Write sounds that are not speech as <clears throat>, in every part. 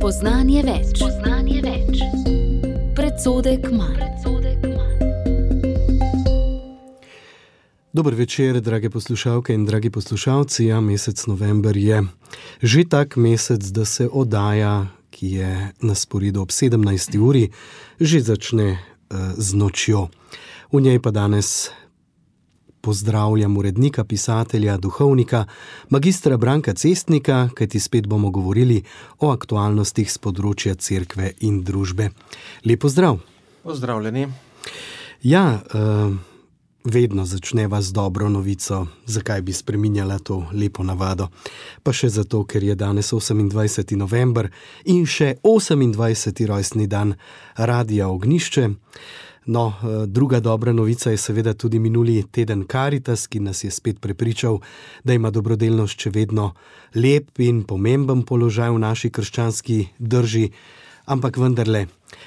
Spoznanje več. Spoznanje več. Predsodek manj. Dober večer, drage poslušalke in dragi poslušalci. Ja, mesec november je že tak mesec, da se oddaja, ki je na sporedu ob 17. uri, že začne uh, z nočjo. V njej pa danes pozdravljam urednika, pisatelja, duhovnika, magistra Branka Cestnika, kajti spet bomo govorili o aktualnostih z področja cerkve in družbe. Lepo zdrav. Pozdravljeni. Ja, uh, vedno začneva z dobro novico, zakaj bi spremenjala to lepo navado. Pa še zato, ker je danes 28. november in še 28. rojstni dan Radia Ognišče. No, druga dobra novica je seveda tudi minuli teden Karitas, ki nas je spet prepričal, da ima dobrodelnost še vedno lep in pomemben položaj v naši krščanski drži. Ampak vendarle,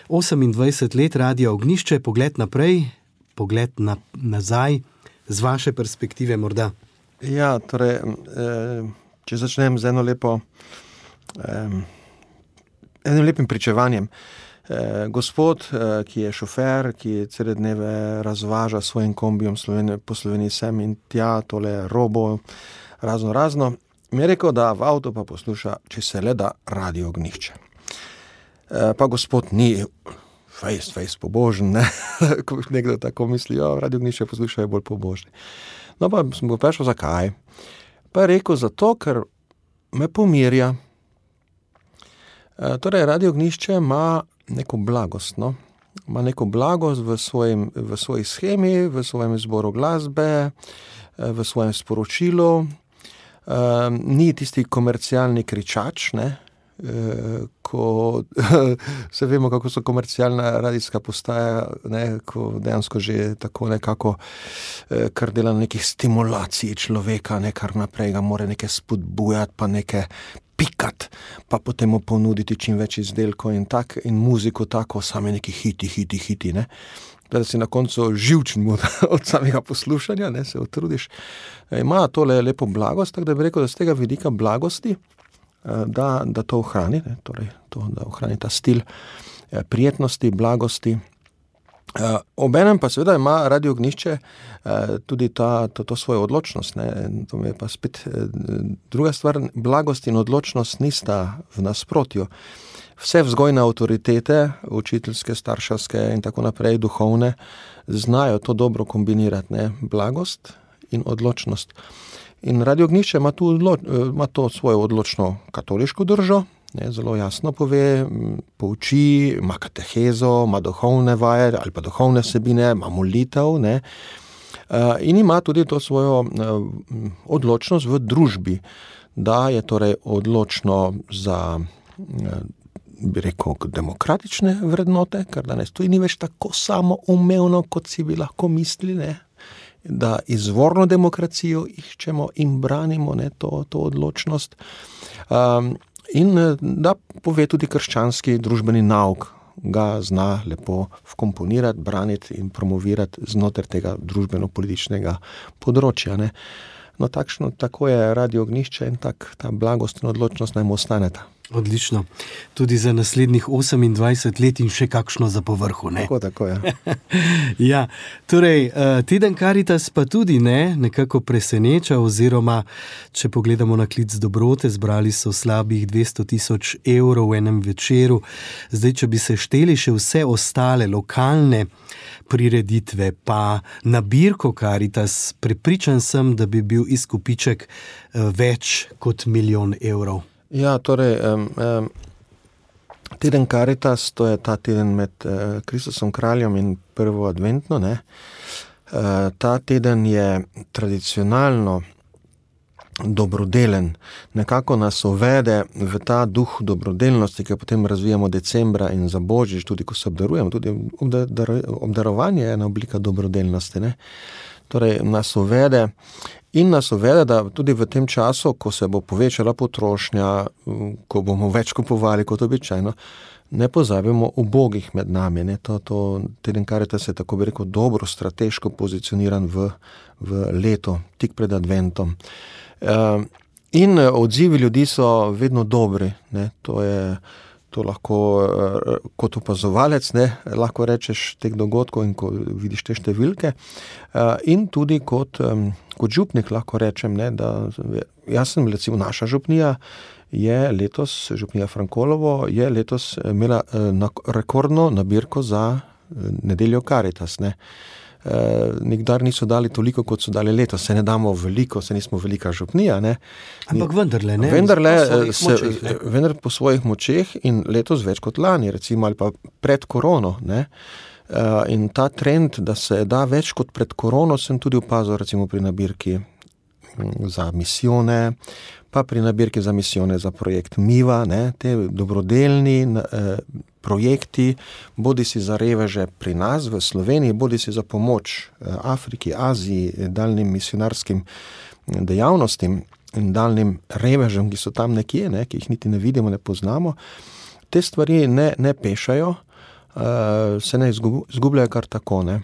28 let radio ognišče, pogled naprej, pogled na, nazaj, z vaše perspektive morda. Ja, torej, če začnem z eno lepo, enim lepim pričevanjem. Gospod, ki je šofer, ki cele dneve razvaža s svojim kombijem po Sloveniji sem in tja, tole robo, razno razno, mi je rekel, da v avtu pa posluša, če se le da radio ognihče. Pa gospod ni fejst, fejst pobožen, ne, <laughs> nekdo tako misli, ja, radio ognihče poslušajo bolj pobožni. No, pa sem ga vprašal, zakaj. Pa je rekel, zato, ker me pomirja. Torej, radio ognihče ima neko blagost. No? Ma neko blagost v, svojim, v svoji schemi, v svojem izboru glasbe, v svojem sporočilu. Um, ni tisti komercialni kričač, ne? ko <laughs> se vemo, kako so komercialna radijska postaja, ne? ko dejansko že tako nekako, kar dela na nekih stimulaciji človeka, ne? kar naprej ga more nekaj spodbujati, pa nekaj pikati, pa potem mu ponuditi čim več izdelkov in tako, in muziko tako, same neki hiti, hiti, hiti. Ne? Da si na koncu živčen <laughs> od samega poslušanja, ne se utrudiš. Ima tole lepo blagost, tako da bi rekel, da z tega vidika blagosti, da, da to ohrani, ne, torej to, da ohrani ta stil prijetnosti, blagosti. Uh, Obenem pa seveda ima radio ognišče uh, tudi ta, to, to svojo odločnost. Ne? To je pa spet uh, druga stvar. Blagost in odločnost nista v nasprotju. Vse vzgojne avtoritete, učiteljske, starševske in tako naprej, duhovne, znajo to dobro kombinirati, ne? blagost in odločnost. In radio ognišče ima, odlo, ima to svojo odločno katoliško držo, Ne, zelo jasno pove, pouči, ima katehezo, ima duhovne vaje ali pa duhovne vsebine, ima molitev. Ne, in ima tudi to svojo odločnost v družbi, da je torej odločno za, bi rekel, demokratične vrednote, kar danes tudi ni več tako samoumevno, kot si bi lahko mislili. Ne. Da izvorno demokracijo iščemo in branimo ne, to, to odločnost. Um, In da pove tudi krščanski družbeni nauk, ga zna lepo vkomponirati, braniti in promovirati znotraj tega družbeno-političnega področja. Ne. No, takšno, tako je radio ognišče in tak, ta blagost in odločnost naj mu ostaneta. Odlično. Tudi za naslednjih 28 let in še kakšno za povrhu. Ne? Tako, tako je. <laughs> ja, torej, teden Karitas pa tudi ne, nekako preseneča, oziroma če pogledamo na klic dobrote, zbrali so slabih 200 tisoč evrov v enem večeru. Zdaj, če bi se šteli še vse ostale lokalne prireditve, pa nabirko Karitas, prepričan sem, da bi bil izkupiček več kot milijon evrov. Ja, torej, um, teden Karitas, to je ta teden med uh, Kristusom kraljem in prvo adventno. Uh, ta teden je tradicionalno dobrodelen, nekako nas uvede v ta duh dobrodelnosti, ki ga potem razvijamo decembra in za božič, tudi ko se obdarujemo. Tudi obdarovanje je ena oblika dobrodelnosti. Ne? Torej, nas uvede in nas uvede, da tudi v tem času, ko se bo povečala potrošnja, ko bomo več kupovali kot običajno, ne pozabimo ubogih med nami. Ne? To, to teden Karitas je tako bi rekel dobro strateško pozicioniran v, v leto, tik pred adventom. In odzivi ljudi so vedno dobri. To je, to lahko uh, kot opazovalec ne, lahko rečeš teh dogodkov in ko vidiš te številke, uh, in tudi kot, kot župnik lahko rečem, ne, da jaz sem recimo naša župnija. Je letos, župnija Frankolovo, je letos imela uh, rekordno nabirko za nedeljo Karitas. Ne. Uh, Eh, nikdar niso dali toliko, kot so dali letos. Se ne damo veliko, se nismo velika župnija. Ne? Ampak vendarle, ne. Vendarle, po se, močeh, ne? vendar po svojih močeh in letos več kot lani, recimo ali pa pred korono. Ne? In ta trend, da se da več kot pred korono, sem tudi opazil, recimo pri nabirki mm, za misijone, pa pri nabirki za misijone za projekt Miva, ne, te dobrodelni eh, projekti, bodi si za reveže pri nas v Sloveniji, bodi si za pomoč eh, Afriki, Aziji, daljnim misionarskim dejavnostim in daljnim revežem, ki so tam nekje, ne, ki jih niti ne vidimo, ne poznamo. Te stvari ne, ne pešajo, uh, se ne izgubljajo kar tako. Ne.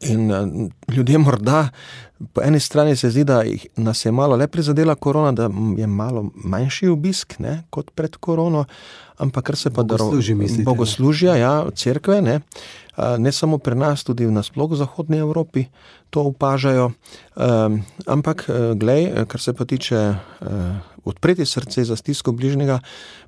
In uh, ljudje morda, po eni strani se zdi, da nas je malo le prizadela korona, da je malo manjši obisk ne, kot pred korono, ampak kar se pa da roži. Bogoslužja, ja, crkve, ne, ne samo pri nas, tudi v nasploh v Zahodnji Evropi to opažajo. Um, ampak, uh, glej, kar se pa tiče odpreti srce za stisko bližnjega,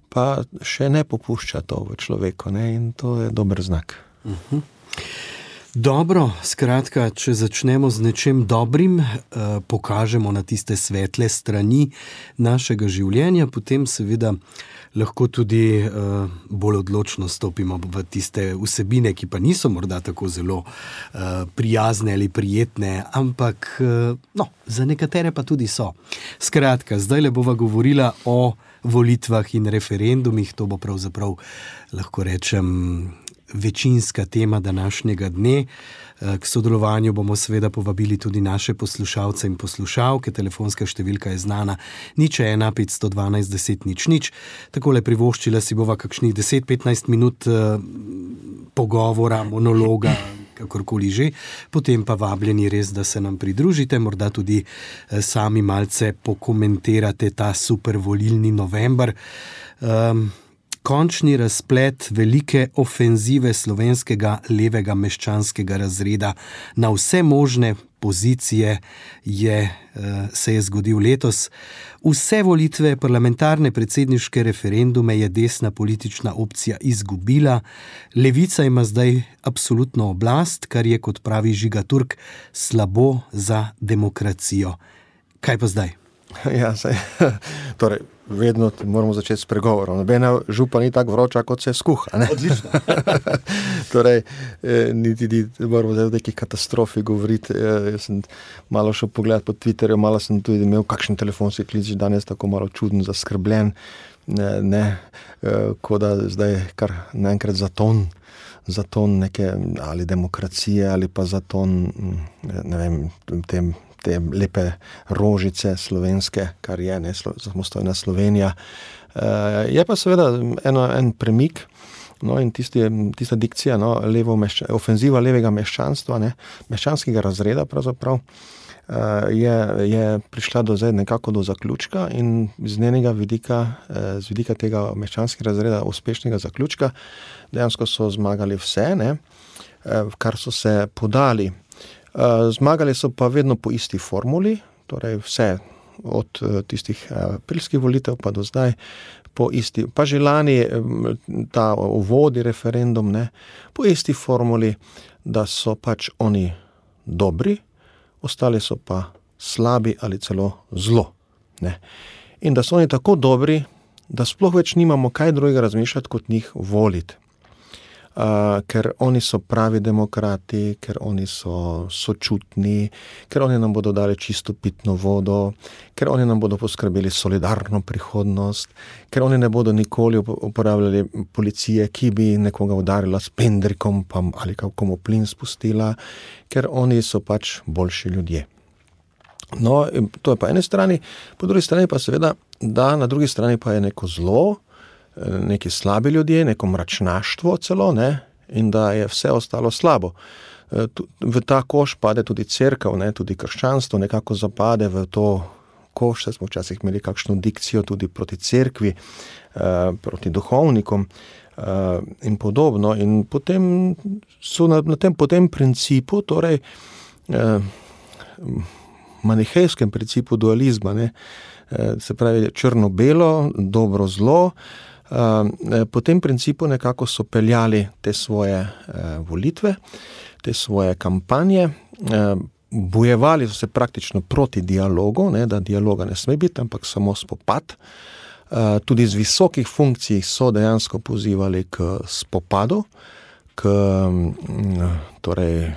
pa še ne popušča to v človeku ne, in to je dober znak. Uh mhm. -huh. Dobro, skratka, če začnemo z nečem dobrim, eh, pokažemo na tiste svetle strani našega življenja, potem seveda lahko tudi eh, bolj odločno stopimo v tiste vsebine, ki pa niso morda tako zelo eh, prijazne ali prijetne, ampak eh, no, za nekatere pa tudi so. Skratka, zdaj le bova govorila o volitvah in referendumih, to bo pravzaprav lahko rečem večinska tema današnjega dne. Eh, k sodelovanju bomo seveda povabili tudi naše poslušalce in poslušalke. Telefonska številka je znana, nič ena, 512, 10, nič nič. Tako le privoščila si bova kakšnih 10-15 minut eh, pogovora, monologa. Kakorkoli že, potem pa vabljeni res, da se nam pridružite, morda tudi eh, sami malce pokomentirate ta super volilni november. Um, končni razplet velike ofenzive slovenskega levega meščanskega razreda na vse možne pozicije je, eh, se je zgodil letos. Vse volitve, parlamentarne, predsedniške referendume je desna politična opcija izgubila, levica ima zdaj absolutno oblast, kar je, kot pravi Žiga Turk, slabo za demokracijo. Kaj pa zdaj? <laughs> Ja, sej, <laughs> torej, vedno moramo začeti s pregovorom. Nobena župa ni tako vroča, kot se skuha. <laughs> torej, eh, niti ne moramo zdaj o neki katastrofi govoriti. Eh, jaz sem malo šel pogledat po Twitterju, malo sem tudi imel kakšen telefonski klic, danes tako malo čuden, zaskrbljen. Ne, ne, eh, kot da zdaj kar naenkrat za ton. Za to neke ali demokracije, ali pa za to, mm, ne vem, tem te lepe rožice slovenske, kar je ne samostojna Slovenija. Uh, je pa seveda eno, en premik. No, in tisti, tista dikcija, no, levo mešča, ofenziva levega meščanstva, ne, meščanskega razreda, pravzaprav, uh, je, je prišla do zdaj nekako do zaključka in z njenega vidika, uh, z vidika tega meščanskega razreda, uspešnega zaključka, dejansko so zmagali vse, ne, uh, kar so se podali. Eh, zmagali so pa vedno po isti formuli, torej vse od eh, tistih eh, aprilskih volitev pa do zdaj. Isti, pa že lani ta uvodi referendum, ne, po isti formuli, da so pač oni dobri, ostali so pa slabi ali celo zlo. Ne. In da so oni tako dobri, da sploh več nimamo kaj drugega razmišljati, kot njih voliti uh, ker oni so pravi demokrati, ker oni so sočutni, ker oni nam bodo dali čisto pitno vodo, ker oni nam bodo poskrbeli solidarno prihodnost, ker oni ne bodo nikoli uporabljali policije, ki bi nekoga udarila s pendrikom ali kako mu plin spustila, ker oni so pač boljši ljudje. No, to je po eni strani, po drugi strani pa seveda, da na drugi strani pa je neko zlo, neki slabi ljudje, neko mračnaštvo celo, ne? in da je vse ostalo slabo. V ta koš pade tudi crkva, tudi krščanstvo, nekako zapade v to lahko, še smo včasih imeli kakšno dikcijo tudi proti cerkvi, uh, proti duhovnikom uh, in podobno. In potem so na, na tem, tem principu, torej manihejskem principu dualizma, ne, se pravi črno-belo, dobro-zlo. Uh, po tem principu nekako so peljali te svoje uh, volitve, te svoje kampanje, uh, bojevali so se praktično proti dialogu, ne, da dialoga ne sme biti, ampak samo spopad. Uh, tudi z visokih funkcij so dejansko pozivali k spopadu, k um, torej,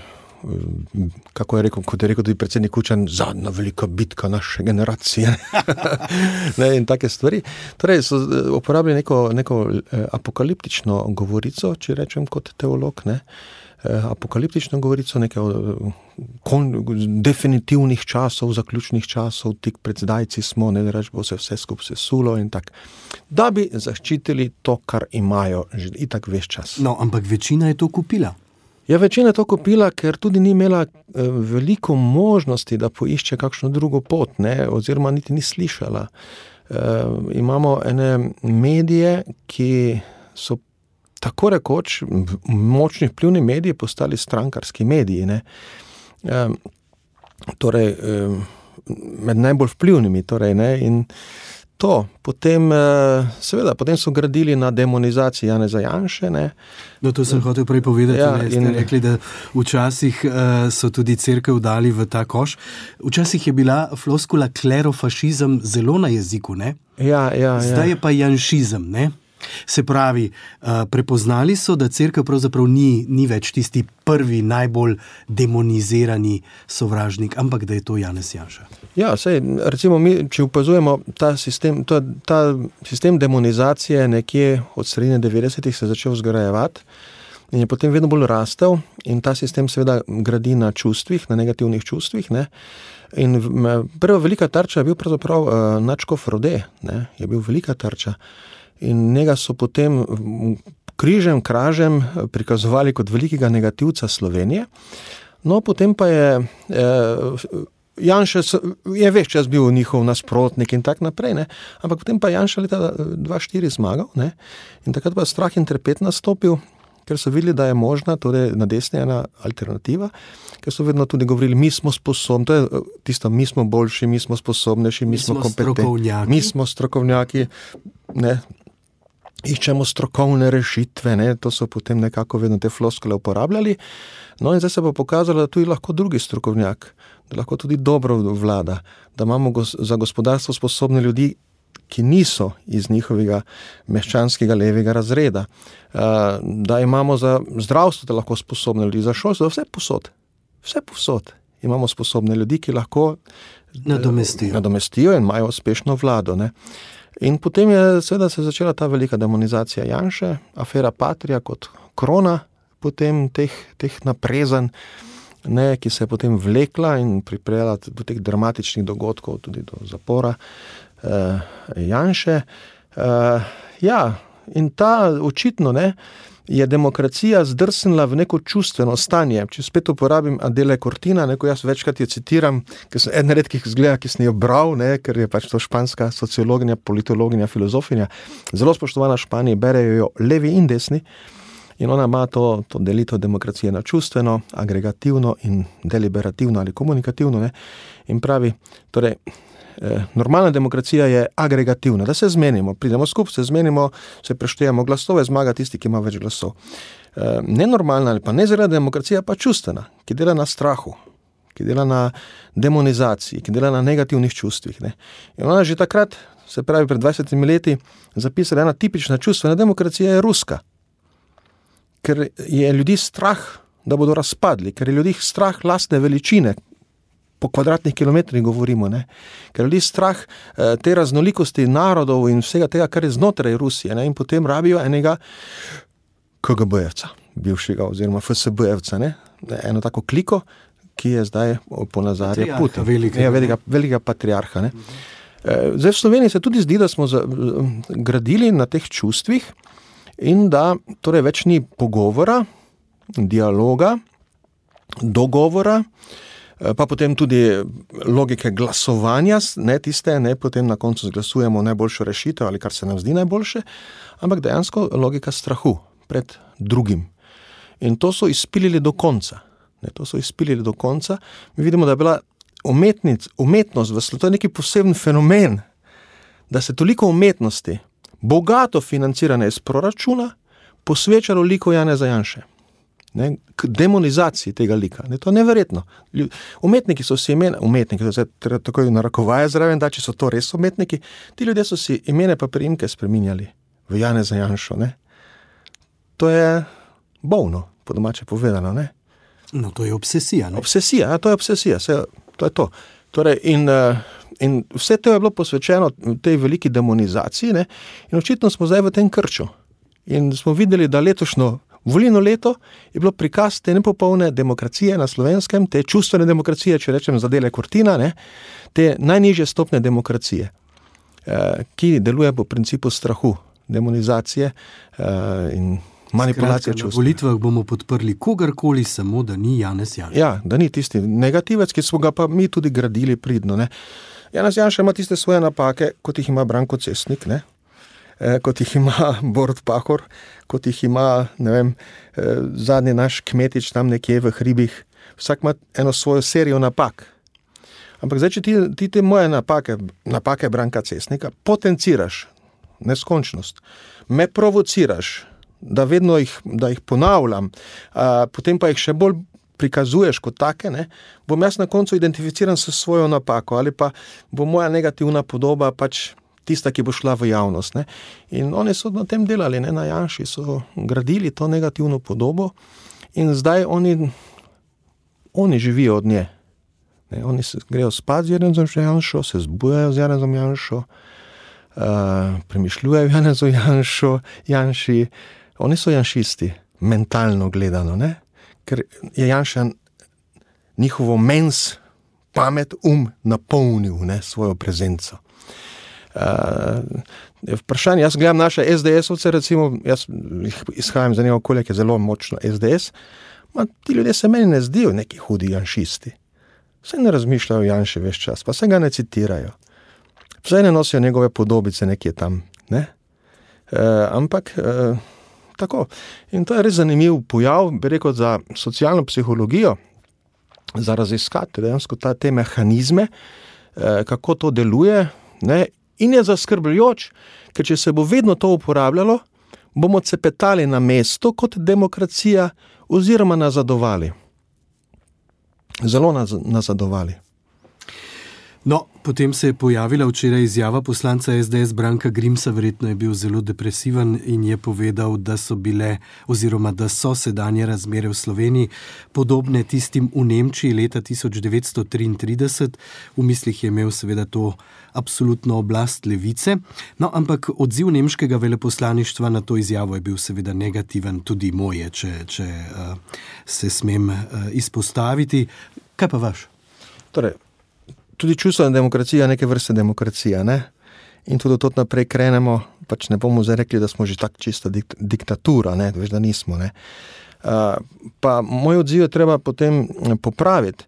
kako je rekel, kot je rekel tudi predsednik Kučan, zadnja velika bitka naše generacije. <laughs> ne, in take stvari. Torej, so eh, uporabili neko, neko eh, apokaliptično govorico, če rečem kot teolog. Ne. Eh, apokaliptično govorico, nekaj definitivnih časov, zaključnih časov, tik pred zdajci smo, ne da reč bo se vse skupaj sesulo in tako. Da bi zaščitili to, kar imajo že itak več čas. No, ampak večina je to kupila. Ja, večina je to kupila, ker tudi ni imela eh, veliko možnosti, da poišče kakšno drugo pot, ne, oziroma niti ni slišala. E, imamo ene medije, ki so tako rekoč močni vplivni mediji postali strankarski mediji. E, torej, e, med najbolj vplivnimi. Torej, ne, in, to. Potem, eh, seveda, potem so gradili na demonizaciji Jana Zajanša. No, to sem hotel prej povedati. Ja, in rekli, da včasih uh, so tudi crkve dali v ta koš. Včasih je bila floskula klerofašizem zelo na jeziku. Ja, ja, Zdaj ja. je pa janšizem. Ne? Se pravi, uh, prepoznali so, da crkva pravzaprav ni, ni več tisti prvi, najbolj demonizirani sovražnik, ampak da je to Janez Janša. Ja, sej, recimo, mi, če opazujemo ta sistem, to, ta sistem demonizacije, nekje od sredine 90-ih se je začel zgrajevati. In je potem vedno bolj rastel, in ta sistem seveda gradi na čustvih, na negativnih čustvih. Ne? In prva velika tarča je bil pravzaprav uh, Načkov Rode, ne? je bil velika tarča. In njega so potem križem, kražem prikazovali kot velikega negativca Slovenije. No, potem pa je eh, Janša, je več čas bil njihov nasprotnik in tako naprej, ne? ampak potem pa je Janša leta 2004 zmagal ne? in takrat pa je strah in trepet nastopil. Ker so videli, da je možna, torej na desni ena alternativa, ker so vedno tudi govorili, mi smo sposobni, to je tisto, mi smo boljši, mi smo sposobnejši, mi, mi smo kompetentni. Mi smo strokovnjaki. Ne, iščemo strokovne rešitve, ne? to so potem nekako vedno te floskole uporabljali. No, in zdaj se bo pokazalo, da tu je lahko drugi strokovnjak, da lahko tudi dobro vlada, da imamo go za gospodarstvo sposobne ljudi, ki niso iz njihovega meščanskega levega razreda, da imamo za zdravstvo, da lahko sposobne ljudi, za šolstvo, vse posod, vse posod. Imamo sposobne ljudi, ki lahko nadomestijo, nadomestijo in imajo uspešno vlado. Ne? In potem je seveda se začela ta velika demonizacija Janša, afera Patrija kot krona, teh, teh naprezanj, ne, ki se je potem vlekla in pripeljala do teh dramatičnih dogodkov, tudi do zapora eh, Janša. Eh, ja, in ta očitno ne je demokracija zdrsnila v neko čustveno stanje. Če spet uporabim Adele Cortina, neko jaz večkrat jo citiram, ker sem eden redkih zgleda, ki sem jo bral, ne, ker je pač to španska sociologinja, politologinja, filozofinja. Zelo spoštovana Španija, berejo jo levi in desni. In ona ima to, to delitev demokracije na čustveno, agregativno in deliberativno ali komunikativno. Ne? In pravi, torej, normalna demokracija je agregativna, da se zmenimo, pridemo skupaj, se zmenimo, se preštejemo glasove, zmaga tisti, ki ima več glasov. Eh, nenormalna ali pa nezrela demokracija pa čustvena, ki dela na strahu, ki dela na demonizaciji, ki dela na negativnih čustvih. Ne. Ona že takrat, se pravi pred 20 leti, zapisala ena tipična čustvena demokracija je ruska. Ker je ljudi strah, da bodo razpadli, ker je ljudi strah lastne veličine, po kvadratnih kilometrih govorimo. Ne? Ker ljudi strah eh, te raznolikosti narodov in vsega tega, kar je znotraj Rusije. Ne? In potem rabijo enega KGB-jevca, bivšega oziroma FSB-jevca, eno tako kliko, ki je zdaj po nazadnje Putin. Velikega, ja, velikega, velikega patriarha. Ne? Eh, zdaj v Sloveniji se tudi zdi, da smo gradili na teh čustvih in da torej več ni pogovora, dialoga, dogovora. Pa potem tudi logike glasovanja, ne tiste, ne potem na koncu zglasujemo najboljšo rešitev ali kar se nam zdi najboljše, ampak dejansko logika strahu pred drugim. In to so izpilili do konca. Ne, to so izpilili do konca. Mi vidimo, da je bila umetnic, umetnost v svetu neki poseben fenomen, da se toliko umetnosti, bogato financirane iz proračuna, posvečalo liku Jana Zajanša. Ne, k demonizaciji tega lika. Ne, to je neverjetno. Umetniki so si imena, umetniki, to se tako narekovaje zraven, da če so to res umetniki, ti ljudje so si imena pa primke spremenjali v Jana Zajanša. To je bolno, po domače povedano. Ne? No, to je obsesija. Ne? Obsesija, ja, to je obsesija, vse, to je to. Torej, in, eh, in vse to je bilo posvečeno tej veliki demonizaciji, ne? in očitno smo zdaj v tem krču. In smo videli, da letošnjo volilno leto je bilo prikaz te nepopolne demokracije na slovenskem, te čustvene demokracije, če rečem za dele Kortina, ne? te najnižje stopne demokracije, eh, ki deluje po principu strahu, demonizacije eh, in manipulacije čustev. Na volitvah bomo podprli kogarkoli, samo da ni Janes Janša. Ja, da ni tisti negativec, ki smo ga pa mi tudi gradili pridno. Ne. Janes Janša ima tiste svoje napake, kot jih ima Branko Cestnik, ne. E, kot jih ima <laughs> Borod Pahor, kot jih ima vem, e, zadnji naš kmetič tam nekje v hribih. Vsak ima eno svojo serijo napak. Ampak zdaj, če ti, ti te moje napake, napake Branka Cestnika, potenciraš neskončnost, me provociraš, da vedno jih, da jih ponavljam, a, potem pa jih še bolj prikazuješ kot take, ne, bom jaz na koncu identificiran s svojo napako ali pa bo moja negativna podoba pač tista, ki bo šla v javnost. Ne. In oni so na tem delali, ne na Janši, so gradili to negativno podobo in zdaj oni, oni živijo od nje. Ne, oni se grejo spat z Janezom Janšo, se zbujajo z Janezom Janšo, uh, premišljujejo Janezom Janšo, Janši. Oni so janšisti, mentalno gledano, ne? ker je Janša njihovo mens, pamet, um napolnil ne, svojo prezenco. Uh, vprašanje, jaz gledam naše SDS-ovce, recimo, jaz izhajam iz enega okolja, ki je zelo močno SDS. Ma, ti ljudje se meni ne zdijo neki hudi janšisti. Vse ne razmišljajo o Janšu več čas, pa se ga ne citirajo. Vse ne nosijo njegove podobice nekje tam. Ne? Uh, ampak. Uh, tako. In to je res zanimiv pojav, bi rekel, za socialno psihologijo, za raziskati dejansko te mehanizme, eh, kako to deluje. Ne? In je zaskrbljujoč, ker če se bo vedno to uporabljalo, bomo cepetali na mesto kot demokracija, oziroma nazadovali. Zelo nazadovali. No, potem se je pojavila včeraj izjava poslanca SDS Branka Grimsa, verjetno je bil zelo depresiven in je povedal, da so bile oziroma da so sedanje razmere v Sloveniji podobne tistim v Nemčiji leta 1933. V mislih je imel seveda to absolutno oblast levice. No, ampak odziv nemškega veleposlaništva na to izjavo je bil seveda negativen, tudi moje, če, če uh, se smem uh, izpostaviti. Kaj pa vaš? Torej, tudi čustvena demokracija, neke vrste demokracija. Ne? In tudi od naprej krenemo, pač ne bomo zdaj rekli, da smo že tako čista dik diktatura, ne? veš, da nismo. Uh, pa moj odziv je treba potem popraviti,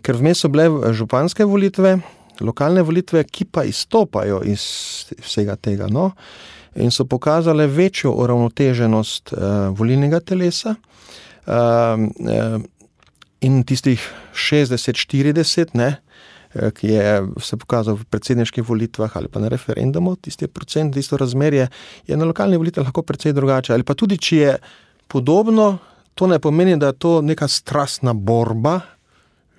ker vmes so bile županske volitve, lokalne volitve, ki pa izstopajo iz vsega tega. No? In so pokazale večjo uravnoteženost uh, volilnega telesa. Uh, uh, in tistih 60-40, ne, uh, Eh, ki je se pokazal v predsedniških volitvah ali pa na referendumu, tisti procent, tisto razmerje je na lokalnih volitvah lahko precej drugače. Ali pa tudi, če je podobno, to ne pomeni, da je to neka strastna borba.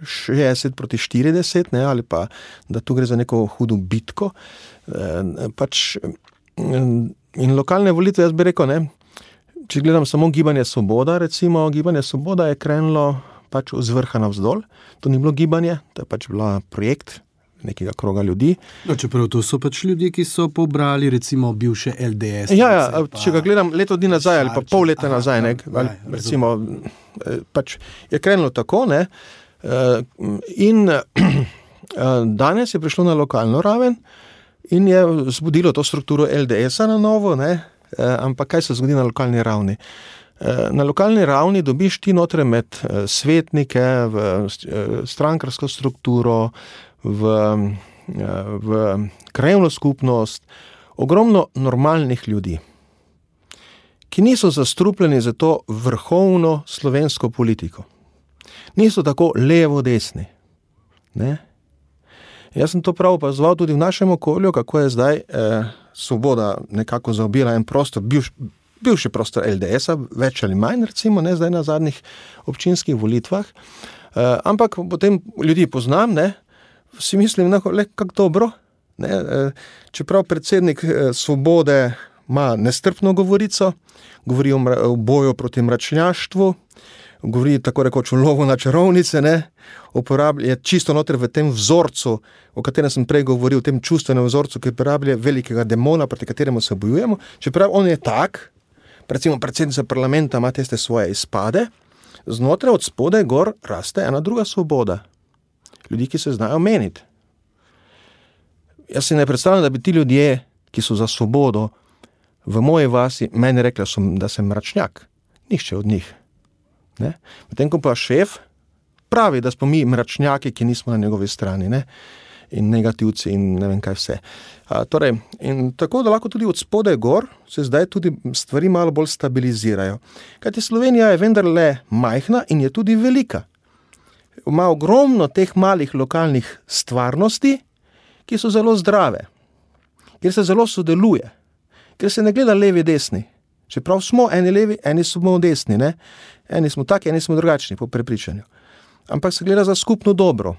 60 proti 40, ne, ali pa da tu gre za neko hudo bitko. E, pač, in lokalne volitve, jaz bi rekel, ne, če gledam samo gibanje Svoboda, recimo, gibanje Svoboda je krenilo pač z vrha navzdol. To ni bilo gibanje, to je pač bila projekt nekega kroga ljudi. No, čeprav to so pač ljudje, ki so pobrali recimo bivše LDS. Ja, ja pa, če ga gledam leto dni nazaj ali pa pol leta aha, nazaj, ne, ali, ja, recimo, eh, pač je krenilo tako. Ne, eh, in <clears throat> eh, danes je prišlo na lokalno raven in je zbudilo to strukturo LDS-a na novo, ne, ampak kaj se zgodi na lokalni ravni? Na lokalni ravni dobiš ti notre med svetnike, v strankarsko strukturo, v, v krajovno skupnost, ogromno normalnih ljudi, ki niso zastrupljeni za to vrhovno slovensko politiko. Niso tako levo-desni. Jaz sem to prav opazoval tudi v našem okolju, kako je zdaj eh, svoboda nekako zaobila en prostor, bivš, bivši prostor LDS-a, več ali manj, recimo, ne zdaj na zadnjih občinskih volitvah. Eh, ampak potem ljudi poznam, ne, si mislim, da je kako dobro. Ne, eh, čeprav predsednik eh, svobode ima nestrpno govorico, govori o, o boju proti mračnjaštvu, govori tako rekoč o lovu na čarovnice, ne, uporablja čisto noter v tem vzorcu, o katerem sem prej govoril, tem čustvenem vzorcu, ki uporablja velikega demona, proti kateremu se bojujemo. Čeprav on je tak, recimo predsednica parlamenta ima te svoje izpade, znotraj od spodaj gor raste ena druga svoboda. Ljudi, ki se znajo meniti. Jaz si ne predstavljam, da bi ti ljudje, ki so za svobodo, v moji vasi, meni rekli, da sem mračnjak. Nihče od njih. Medtem ko pa šef pravi, da smo mi mračnjaki, ki nismo na njegovi strani. Ne? In negativci, in ne vem kaj vse. A, torej, tako da lahko tudi od spodaj gor se zdaj tudi stvari malo bolj stabilizirajo. Kajti Slovenija je vendarle majhna in je tudi velika. Ima ogromno teh malih lokalnih stvarnosti, ki so zelo zdrave, kjer se zelo sodeluje, kjer se ne gleda levi, desni. Čeprav smo eni levi, eni smo desni, ne? eni smo taki, eni smo drugačni, po prepričanju. Ampak se gleda za skupno dobro,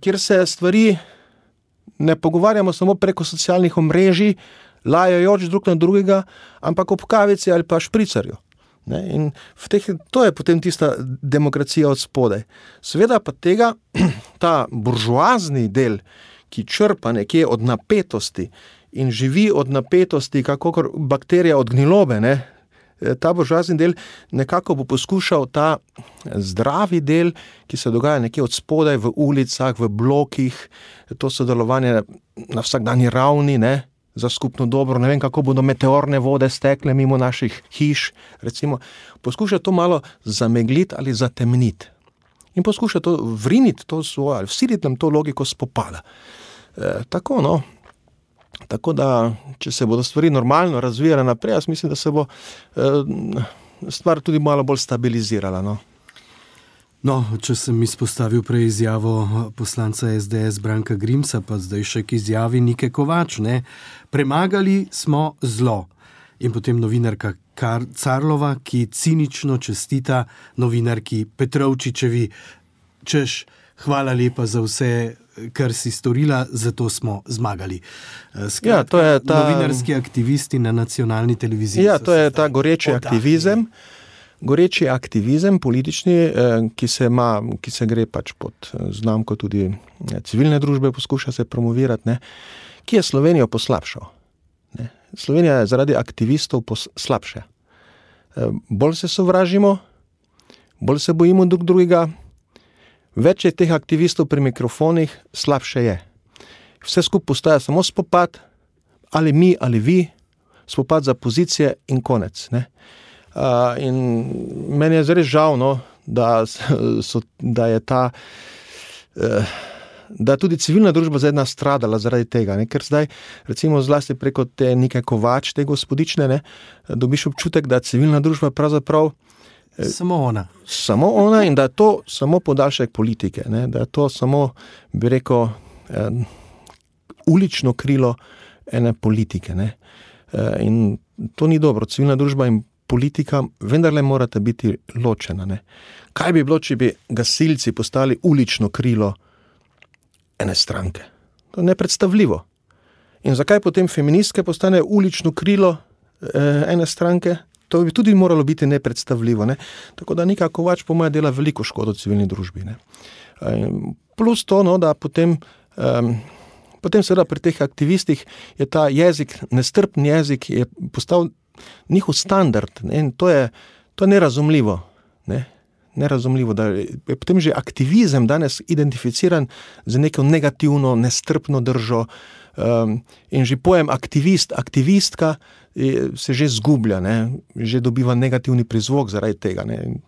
kjer se stvari ne pogovarjamo samo preko socialnih omrežij, lajajoč drug na drugega, ampak ob kavici ali pa špricarju. Teh, to je potem tista demokracija od spodaj. Seveda pa tega, <clears throat> ta buržoazni del, ki črpa nekje od napetosti in živi od napetosti, kako bakterija od gnilobe. Ne? E, ta buržoazni del nekako bo poskušal ta zdravi del, ki se dogaja nekje od spodaj, v ulicah, v blokih, to sodelovanje na vsakdanji ravni, ne? za skupno dobro. Ne vem, kako bodo meteorne vode stekle mimo naših hiš. Recimo, poskuša to malo zamegliti ali zatemniti. In poskuša to vriniti, to svojo, ali vsiliti nam to logiko spopada. E, tako, no. Tako da, če se bodo stvari normalno razvijale naprej, jaz mislim, da se bo e, stvar tudi malo bolj stabilizirala. No. No, če sem izpostavil prej izjavo poslanca SDS Branka Grimsa, pa zdaj še k izjavi Nike Kovač. Ne? Premagali smo zlo. In potem novinarka Kar Carlova, ki cinično čestita novinarki Petrovčičevi, češ, hvala lepa za vse, kar si storila, zato smo zmagali. Skratka, ja, to je ta novinarski aktivisti na nacionalni televiziji. Ja, to je ta goreči aktivizem. Da, goreči aktivizem politični, eh, ki se, ima, ki se gre pač pod eh, znamko tudi eh, civilne družbe, poskuša se promovirati, ne, ki je Slovenijo poslabšal. Ne. Slovenija je zaradi aktivistov slabša. Bolj se sovražimo, bolj se bojimo drug drugega, več je teh aktivistov pri mikrofonih, slabše je. Vse skupaj postaja samo spopad, ali mi ali vi, spopad za pozicije in konec. Ne. Uh, in meni je zelo žal, no, da, so, da je ta. Uh, Da je tudi civilna družba zdaj nastradala zaradi tega, ne? ker zdaj, recimo, zlasti preko te neke kovač, te gospodične, ne? dobiš občutek, da civilna družba pravzaprav. Samo ona. Samo ona in da je to samo podaljšek politike, ne? da je to samo, bi rekel, eh, ulično krilo ene politike. Ne? Eh, in to ni dobro. Civilna družba in politika vendarle morata biti ločena. Ne? Kaj bi bilo, če bi gasilci postali ulično krilo ene stranke? To je nepredstavljivo. In zakaj potem feministke postanejo ulično krilo eh, ene stranke? To bi tudi moralo biti nepredstavljivo. Ne? Tako da nekako več po mojem dela veliko škodo civilni družbi. Ne? Plus to, no, da potem, um, potem seveda pri teh aktivistih je ta jezik, nestrpni jezik, postal njihov standard. Ne, to, je, to je nerazumljivo. Ne. Nerazumljivo, da je potem že aktivizem danes identificiran z neko negativno, nestrpno držo. Um, in že pojem aktivist, aktivistka se že zgublja, ne? že dobiva negativni prizvok zaradi tega. Ne?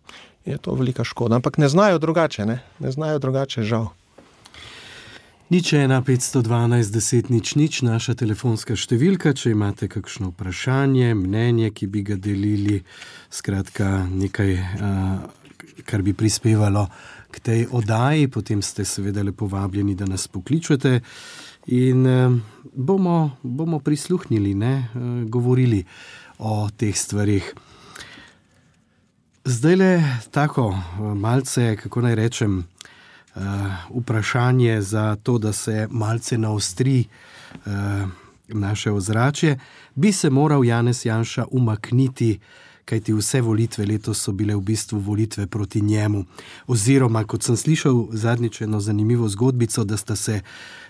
Je to velika škoda, ampak ne znajo drugače, ne, ne znajo drugače, žal. Nič ena, 512, 10, nič, nič, naša telefonska številka, če imate kakšno vprašanje, mnenje, ki bi ga delili, skratka, nekaj, kar bi prispevalo k tej oddaji, potem ste seveda lepo vabljeni, da nas pokličete in bomo, bomo prisluhnili, ne, govorili o teh stvarih. Zdaj le tako, malce, kako naj rečem. Uh, vprašanje za to, da se malce naostri naše ozračje, bi se moral Janez Janša umakniti, kajti vse volitve letos so bile v bistvu volitve proti njemu. Oziroma, kot sem slišal zadnjič eno zanimivo zgodbico, da sta se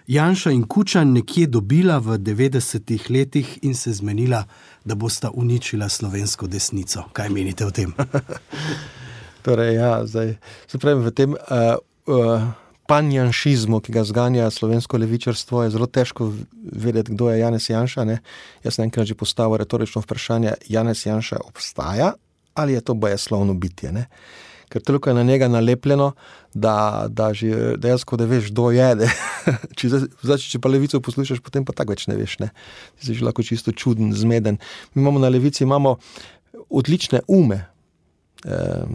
Janša in Kučan nekje dobila v 90-ih letih in se zmenila, da bosta uničila slovensko desnico. Kaj menite o tem? <laughs> torej, ja, zdaj, se pravi, v tem. Uh, uh, panjanšizmu, ki ga zganja slovensko levičarstvo, je zelo težko vedeti, kdo je Janez Janša. Ne? Jaz sem enkrat že postavil retorično vprašanje, Janez Janša obstaja ali je to bojeslovno bitje. Ne? Ker toliko je na njega nalepljeno, da, da že dejansko ne veš, kdo je. <laughs> če, če pa levico poslušaš, potem pa tako več ne veš. Ne? Si že lahko čisto čuden, zmeden. Mi imamo na levici imamo odlične ume, eh,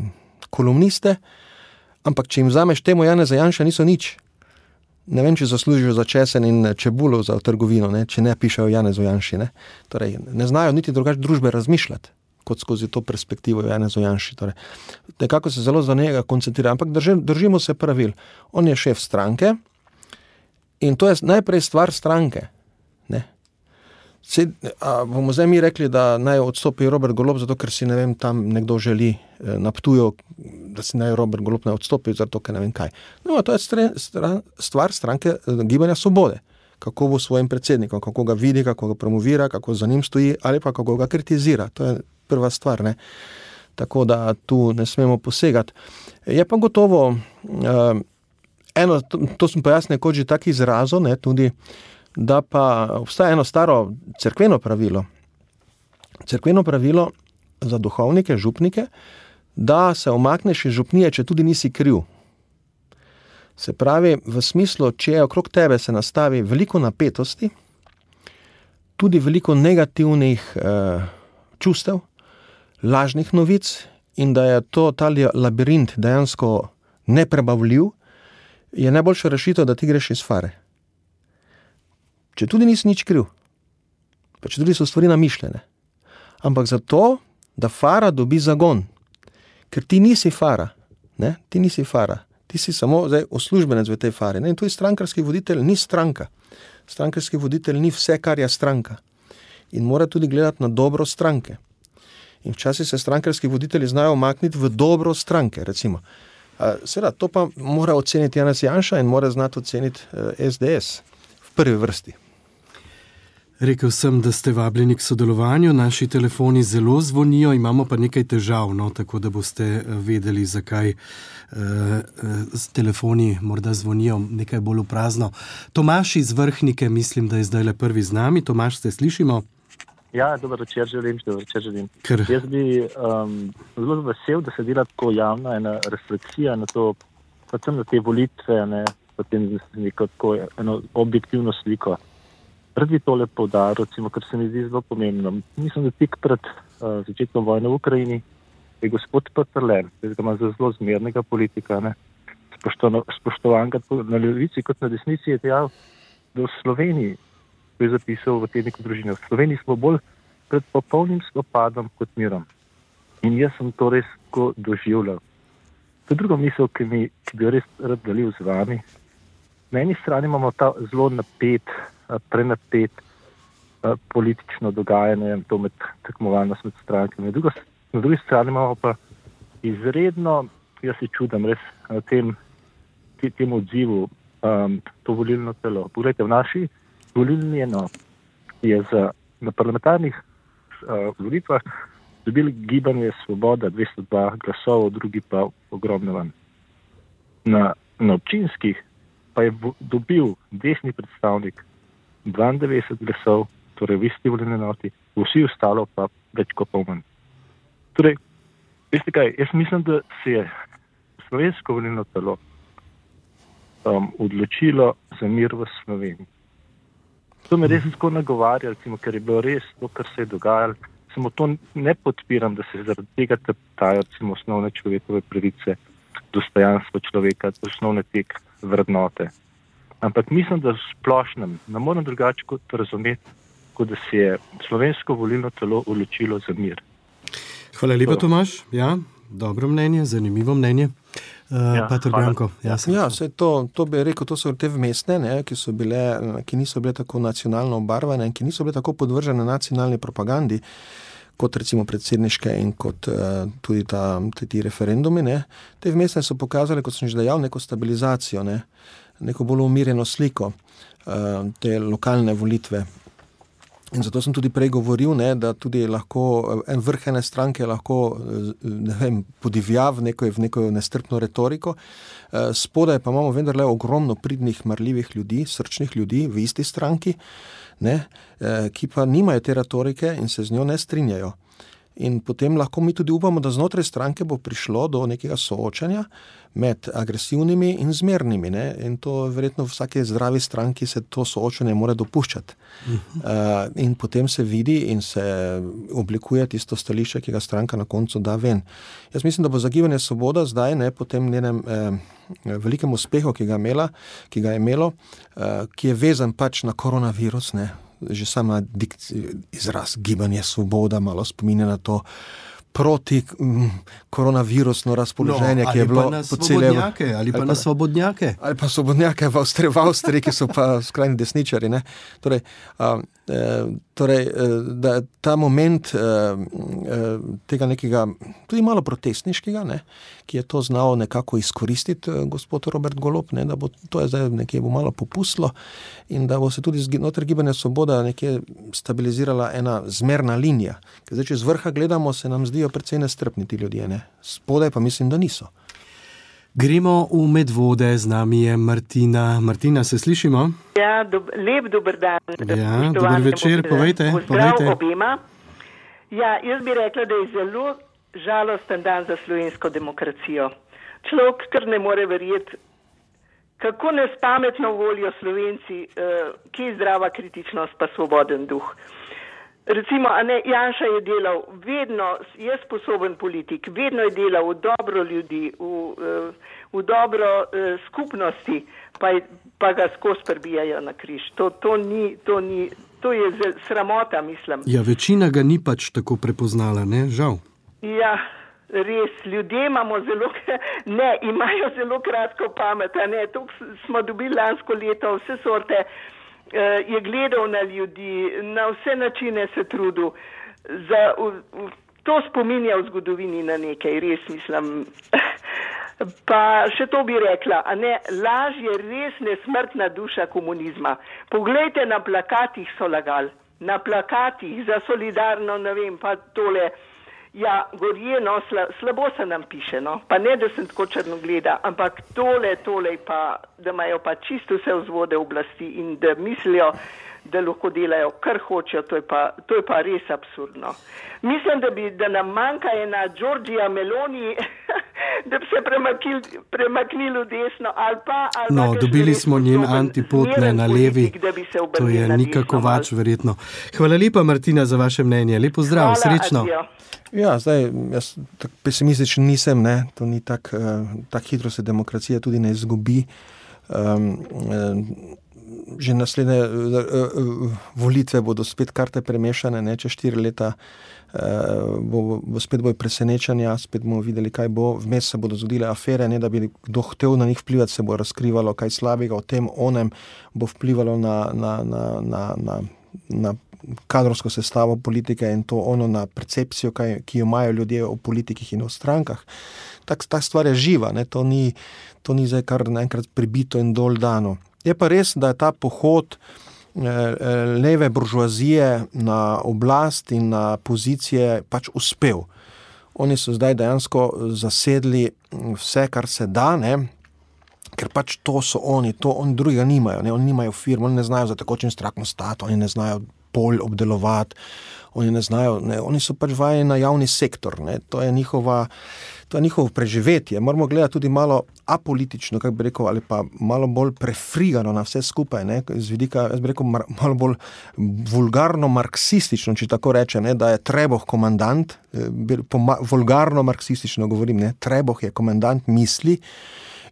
kolumniste, Ampak, če jim vzameš temu Jana za Janša, niso nič. Ne vem, če zaslužijo za česen in čebulo za trgovino, ne? če ne pišejo Jana za Janši. Ne? Torej, ne znajo niti drugače družbe razmišljati kot skozi to perspektivo Jana za Janši. Torej, nekako se zelo za njega koncentrira, ampak drži, držimo se pravil. On je šef stranke in to je najprej stvar stranke. Se, bomo zdaj mi rekli, da naj odstopi Robert Golob, zato ker si ne vem, tam nekdo želi eh, naptujo, da si naj Robert Golob ne odstopi, zato ker ne vem kaj. No, to je stvar stranke eh, Gibanja Svobode. Kako bo svojim predsednikom, kako ga vidi, kako ga promovira, kako za njim stoji, ali pa kako ga kritizira. To je prva stvar. Ne? Tako da tu ne smemo posegati. Je pa gotovo, uh, eno, to, to sem pojasnil, kot že tako izrazil, tudi da pa obstaja eno staro crkveno pravilo. Crkveno pravilo za duhovnike, župnike, da se omakneš iz župnije, če tudi nisi kriv. Se pravi, v smislu, če okrog tebe se nastavi veliko napetosti, tudi veliko negativnih eh, čustev, lažnih novic, in da je to ta labirint dejansko neprebavljiv, je najboljša rešitev, da ti greš iz fare če tudi nisi nič kriv, pa če tudi so stvari namišljene. Ampak zato, da fara dobi zagon, ker ti nisi fara, ne? ti nisi fara, ti si samo uslužbenec v tej fari. Ne? In tu je strankarski voditelj, ni stranka. Strankarski voditelj ni vse, kar je stranka. In mora tudi gledati na dobro stranke. In včasih se strankarski voditelji znajo omakniti v dobro stranke. Seveda, to pa mora oceniti Janes Janša in mora znati oceniti SDS eh, v prvi vrsti. Rekel sem, da ste vabljeni k sodelovanju, naši telefoni zelo zvonijo, imamo pa nekaj težav, no, tako da boste eh, vedeli, zakaj eh, eh, telefoni morda zvonijo nekaj bolj v prazno. Tomaš iz vrhnike, mislim, da je zdaj le prvi z nami. Tomaš, ste slišimo? Ja, dobro večer želim, dobro večer želim. Ker... Jaz bi um, zelo vesel, da se dela tako javna ena refleksija na to, predvsem na te volitve, ne, potem neko tako eno objektivno sliko. Rad bi tole povdaril, kar se mi zdi zelo pomembno. Mislim, da tik pred uh, začetkom vojne v Ukrajini je gospod Petrle, ki ima za zelo zmernega politika, spoštovan na levici kot na desnici, je dejal, da v Sloveniji, to je zapisal v tedniku družine, v Sloveniji smo bolj pred popolnim spopadom kot mirom. In jaz sem to res tako doživljal. To je druga misel, ki, mi, ki bi jo res rad delil z vami. Na eni strani imamo ta zelo napet prenapet politično dogajanje, to med tekmovalnost med strankami. Drugo, na drugi strani imamo pa izredno, jaz se čudim res tem, tem odzivu, um, to volilno telo. Poglejte, v naši volilni enoti je za, na parlamentarnih uh, volitvah dobili gibanje Svoboda 202 glasov, drugi pa ogromno manj. Na, na občinskih pa je dobil desni predstavnik 92 glasov, torej v isti volilni enoti, vsi ostalo pa več kot pol manj. Torej, veste kaj, jaz mislim, da se je slovensko volilno telo um, odločilo za mir v Sloveniji. To me res tako nagovarja, recimo, ker je bilo res to, kar se je dogajalo. Samo to ne podpiram, da se zaradi tega teptajo osnovne človekove pravice, dostojanstvo človeka, osnovne tek vrednote. Ampak mislim, da v splošnem ne morem drugače kot razumeti, kot da se je slovensko volilno telo odločilo za mir. Hvala lepa, Tomaš. Ja, dobro mnenje, zanimivo mnenje. Uh, ja, ja, ja, to, to bi rekel, to so te vmesne, ne, ki, bile, ki niso bile tako nacionalno obarvane in ki niso bile tako podvržene nacionalni propagandi, kot recimo predsedniške in kot uh, tudi ta, te, ti referendumi. Ne. Te vmesne so pokazale, kot sem že dejal, neko stabilizacijo, ne, neko bolj umirjeno sliko uh, te lokalne volitve. In zato sem tudi prej govoril, ne, da tudi lahko en vrh ene stranke lahko ne vem, podivja v neko, v neko nestrpno retoriko. Eh, spodaj pa imamo vendarle ogromno pridnih, marljivih ljudi, srčnih ljudi v isti stranki, ne, eh, ki pa nimajo te retorike in se z njo ne strinjajo. In potem lahko mi tudi upamo, da znotraj stranke bo prišlo do nekega soočanja med agresivnimi in zmernimi. Ne? In to verjetno v vsaki zdravi stranki se to soočanje mora dopuščati. Uh -huh. uh, in potem se vidi in se oblikuje tisto stališče, ki ga stranka na koncu da ven. Jaz mislim, da bo zagibanje svoboda zdaj, ne, po tem njenem eh, velikem uspehu, ki ga, imela, ki ga je imelo, eh, ki je vezan pač na koronavirus. Ne? Že sama izraz gibanje svoboda malo spominja na to proti mm, koronavirusno razpoloženje, no, ki je bilo po celem svetu. Ali pa na svobodnjake. Ali pa svobodnjake v Avstriji, v Avstriji ki so pa skrajni desničari. Torej, a, e, torej, e, da ta moment e, e, tega nekega, tudi malo protestniškega, ne, ki je to znal nekako izkoristiti, gospod Robert Golop, ne, da bo to zdaj nekje bo malo popustilo in da bo se tudi znotraj gibanja Svoboda nekje stabilizirala ena zmerna linija. Ker zdaj, če z vrha gledamo, se nam zdi, zdijo precej nestrpni ti ljudje, ne? spodaj pa mislim, da niso. Gremo v medvode, z nami je Martina. Martina, se slišimo? Ja, dob, lep dober dan. Ja, dober večer, povejte. povejte. Obima. Ja, jaz bi rekla, da je zelo žalosten dan za slovensko demokracijo. Človek, kar ne more verjeti, kako nespametno volijo slovenci, uh, ki je zdrava kritičnost, pa svoboden duh. Recimo, ne, Janša je delal, vedno je sposoben politik, vedno je delal v dobro ljudi, v, eh, v dobro uh, skupnosti, pa, je, pa ga skozi prbijajo na križ. To, to, ni, to, ni, to je sramota, mislim. Ja, večina ga ni pač tako prepoznala, ne, žal. Ja, res, ljudje imamo zelo, <laughs> ne, imajo zelo kratko pamet, ne, to smo dobili lansko leto, vse sorte. Eh, je gledal na ljudi, na vse načine se trudil. Za, v, v, to spominja v zgodovini na nekaj, res mislim. <laughs> Pa še to bi rekla, a ne, laž je res nesmrtna duša komunizma. Poglejte, na plakatih so lagali, na plakatih za solidarno, ne vem, pa tole. Ja, gorje, no, sla, slabo se nam piše, no. pa ne, da sem tako črno gleda, ampak tole, tole pa, da imajo pa čisto vse vzvode oblasti in da mislijo, da lahko delajo, kar hočejo, to je pa, to je pa res absurdno. Mislim, da, bi, da nam manjka ena Đorđija Meloni, <laughs> da bi se premaknili premaknil v desno ali pa. Ali no, dobili smo njen antipot ne, na levi, to je nikako več verjetno. Hvala lepa, Martina, za vaše mnenje. Lepo zdrav, Hvala, srečno. Adijo. Ja, zdaj, jaz tako pesimističen nisem, ne? to ni tako uh, tak hitro se demokracija tudi ne izgubi. Um, uh, že naslednje uh, uh, volitve bodo spet karte premešane, ne čez štiri leta. Uh, bo, bo spet bojo presenečanja, spet bomo videli, kaj bo. Vmes se bodo zgodile afere, ne da bi kdo hotel na njih vplivati, se bo razkrivalo kaj slabega o tem, onem bo vplivalo na, na, na, na, na, na kadrovsko sestavo politike in to ono na percepcijo, kaj, ki jo imajo ljudje o politikih in o strankah. Tak, ta stvar je živa, to ni, to ni zdaj kar naenkrat pribito in dol dano. Je pa res, da je ta pohod leve buržoazije na oblast in na pozicije pač uspel. Oni so zdaj dejansko zasedli vse, kar se da, ne? ker pač to so oni, to oni drugega nimajo. Ne? Oni nimajo firm, oni ne znajo za tekočim strakom stati, oni ne znajo polj obdelovati, oni ne znajo, ne? oni so pač vajeni na javni sektor. Ne? To je njihova to je njihovo preživetje. Moramo gledati tudi malo apolitično, kako bi rekel, ali pa malo bolj prefrigano na vse skupaj, ne, z vidika, jaz bi rekel, mar, malo bolj vulgarno marksistično, če tako rečem, ne, da je Treboh komandant, eh, vulgarno marksistično govorim, ne, Treboh je komandant misli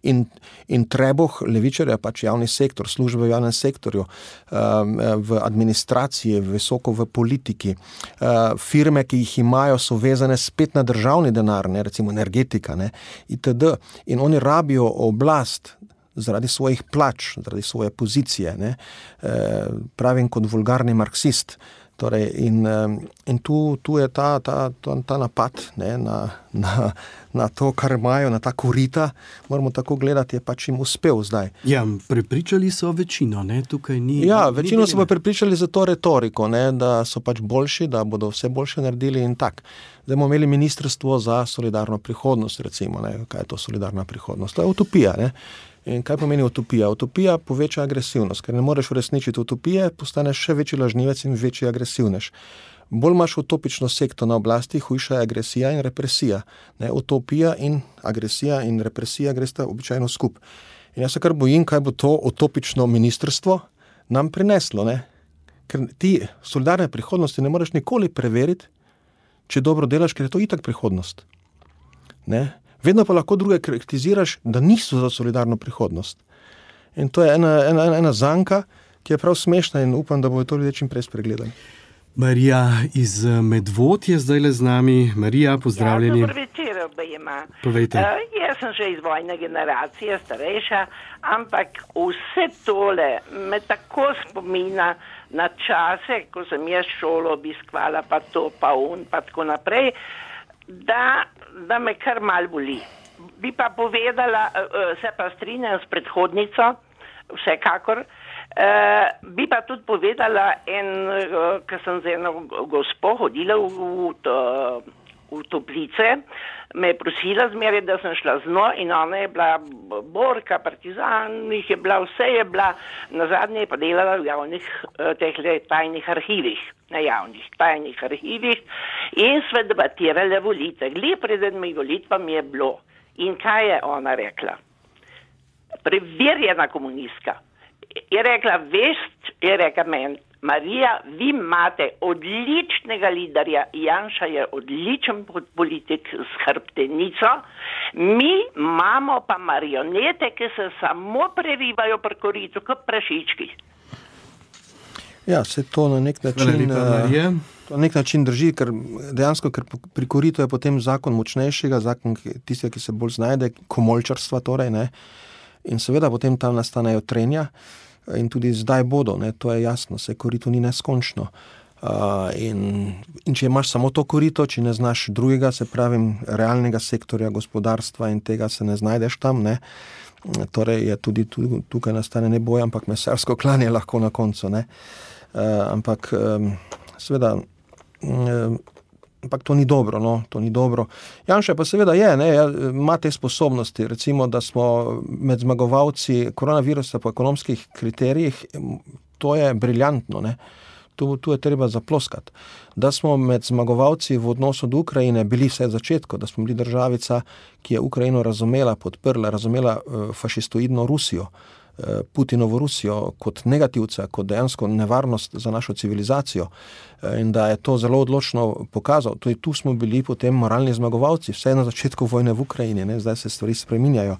in, in treboh levičarja, pač javni sektor, službe v javnem sektorju, um, v administraciji, visoko v politiki. Uh, firme, ki jih imajo, so vezane spet na državni denar, ne, recimo energetika ne, itd. In oni rabijo oblast. Zaradi svojih plač, zaradi svoje pozicije, ne, eh, pravim kot vulgarni marksist. Torej, in in tu, tu je ta, ta, ta, ta napad ne, na, na, na to, kar imajo, na ta korita. Moramo tako gledati, je pač jim uspel zdaj. Ja, prepričali so večino, ne, tukaj ni. Ja, večino so pa prepričali za to retoriko, ne, da so pač boljši, da bodo vse boljše naredili in tako. Zdaj bomo imeli ministrstvo za solidarno prihodnost, recimo, ne, kaj je to solidarna prihodnost. To je utopija. Ne. In kaj pomeni utopija? Utopija poveča agresivnost, ker ne moreš uresničiti utopije, postaneš še večji lažnivec in večji agresivnež. Bolj imaš utopično sekto na oblasti, hujša je agresija in represija. Ne, utopija in agresija in represija gresta običajno skupaj. In jaz se kar bojim, kaj bo to utopično ministrstvo nam prineslo. Ne? Ker ti solidarne prihodnosti ne moreš nikoli preveriti, če dobro delaš, ker je to itak prihodnost. Ne? Vedno pa lahko druge kritiziraš, da niso za solidarno prihodnost. In to je ena, ena, ena zanka, ki je prav smešna in upam, da bodo to ljudje čim prej spregledali. Marija iz eh, Medvod je zdaj le z nami. Marija, pozdravljeni. Ja, dobro večer, obejma. Povejte. Uh, jaz sem že iz vojne generacije, starejša, ampak vse tole me tako spomina na čase, ko sem jaz šolo obiskvala, pa to, pa un, pa tako naprej, da da me kar mal boli. Bi pa povedala, uh, se pa strinjam s predhodnico, vsekakor. Uh, bi pa tudi povedala, uh, ker sem z eno gospo hodila v, v, to, v toplice, me je prosila zmeraj, da sem šla z njo in ona je bila borka, partizan, jih je bila, vse je bila, na zadnje je pa delala v javnih uh, teh tajnih arhivih na javnih tajnih arhivih in sva debatirali volitve. Gle pred enimi volitvami je bilo. In kaj je ona rekla? Preverjena komunistka. Je rekla, vest, je rekla meni, Marija, vi imate odličnega liderja, Janša je odličen politik s hrbtenico, mi imamo pa marionete, ki se samo prerivajo preko ritu, kot prašički. Ja, se to na nek način, uh, na nek način drži, ker dejansko ker pri koritu je potem zakon močnejšega, zakon tistega, ki se bolj znajde, komolčarstva. Torej, in seveda potem tam nastanejo trenja in tudi zdaj bodo, ne? to je jasno, se korito ni neskončno. Uh, in, in če imaš samo to korito, če ne znaš drugega, se pravi, realnega sektorja, gospodarstva in tega se ne znajdeš tam, ne? torej je tudi tukaj nastane ne boj, ampak mesarsko klanje lahko na koncu. Uh, Uh, ampak, um, seveda, um, ampak to ni dobro. No? To ni dobro. Janša pa seveda je, ne, ja, ima te sposobnosti. Recimo, da smo med zmagovalci koronavirusa po ekonomskih kriterijih, to je briljantno. Ne? Tu, tu je treba zaploskati. Da smo med zmagovalci v odnosu do Ukrajine bili vse od začetka, da smo bili državica, ki je Ukrajino razumela, podprla, razumela uh, fašistoidno Rusijo. Eh, Putinovo Rusijo kot negativca, kot dejansko nevarnost za našo civilizacijo eh, in da je to zelo odločno pokazal. Tudi tu smo bili potem moralni zmagovalci, vse na začetku vojne v Ukrajini, ne? zdaj se stvari spreminjajo.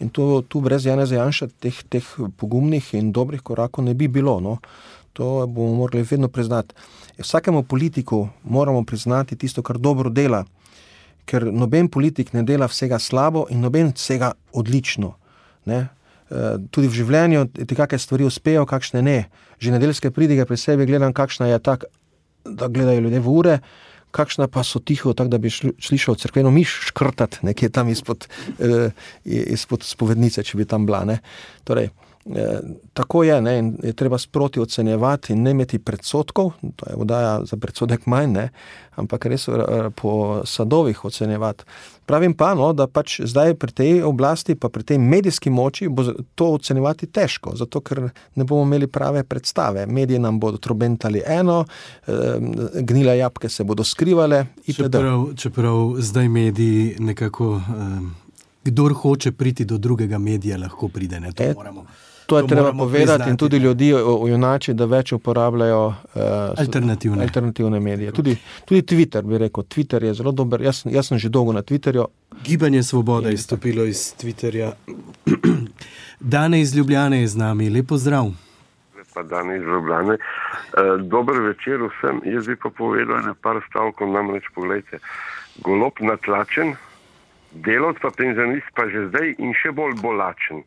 In to, tu brez Jana Zajanša teh, teh pogumnih in dobrih korakov ne bi bilo. No? To bomo morali vedno priznati. Vsakemu politiku moramo priznati tisto, kar dobro dela, ker noben politik ne dela vsega slabo in noben vsega odlično. Ne? Eh, tudi v življenju ti kakšne stvari uspejo, kakšne ne. Že nedeljske pridige pri sebi gledam, kakšna je tak, da gledajo ljudje v ure, kakšna pa so tiho, tako da bi slišal crkveno miš škrtati nekje tam izpod, eh, izpod spovednice, če bi tam bila. Torej, Eh, tako je, ne, je treba sproti ocenjevati in ne imeti predsotkov, to je vodaja za predsodek manj, ne, ampak res eh, po sadovih ocenjevati. Pravim pa, no, da pač zdaj pri tej oblasti, pa pri tej medijski moči, bo to ocenjevati težko, zato ker ne bomo imeli prave predstave. Mediji nam bodo trobentali eno, eh, gnile jabke se bodo skrivale. Čeprav, čeprav zdaj mediji nekako, eh, kdor hoče priti do drugega medija, lahko pride. Ne, to Et, moramo. To je to treba povedati priznati. in tudi ljudi ujunači, da več uporabljajo uh, alternativne. alternativne medije. Tudi, tudi Twitter, bi rekel, Twitter je zelo dober. Jaz, jaz sem že dolgo na Twitterju. Gibanje Svoboda je izstopilo iz Twitterja. <clears throat> Dane iz Ljubljane je z nami, lepo zdrav. Pa dan iz Ljubljane. E, dober večer vsem. Jaz bi pa povedal nekaj stavkov, namreč pogledajte. Golob natlačen, delovc pa penzionist pa že zdaj in še bolj bolačen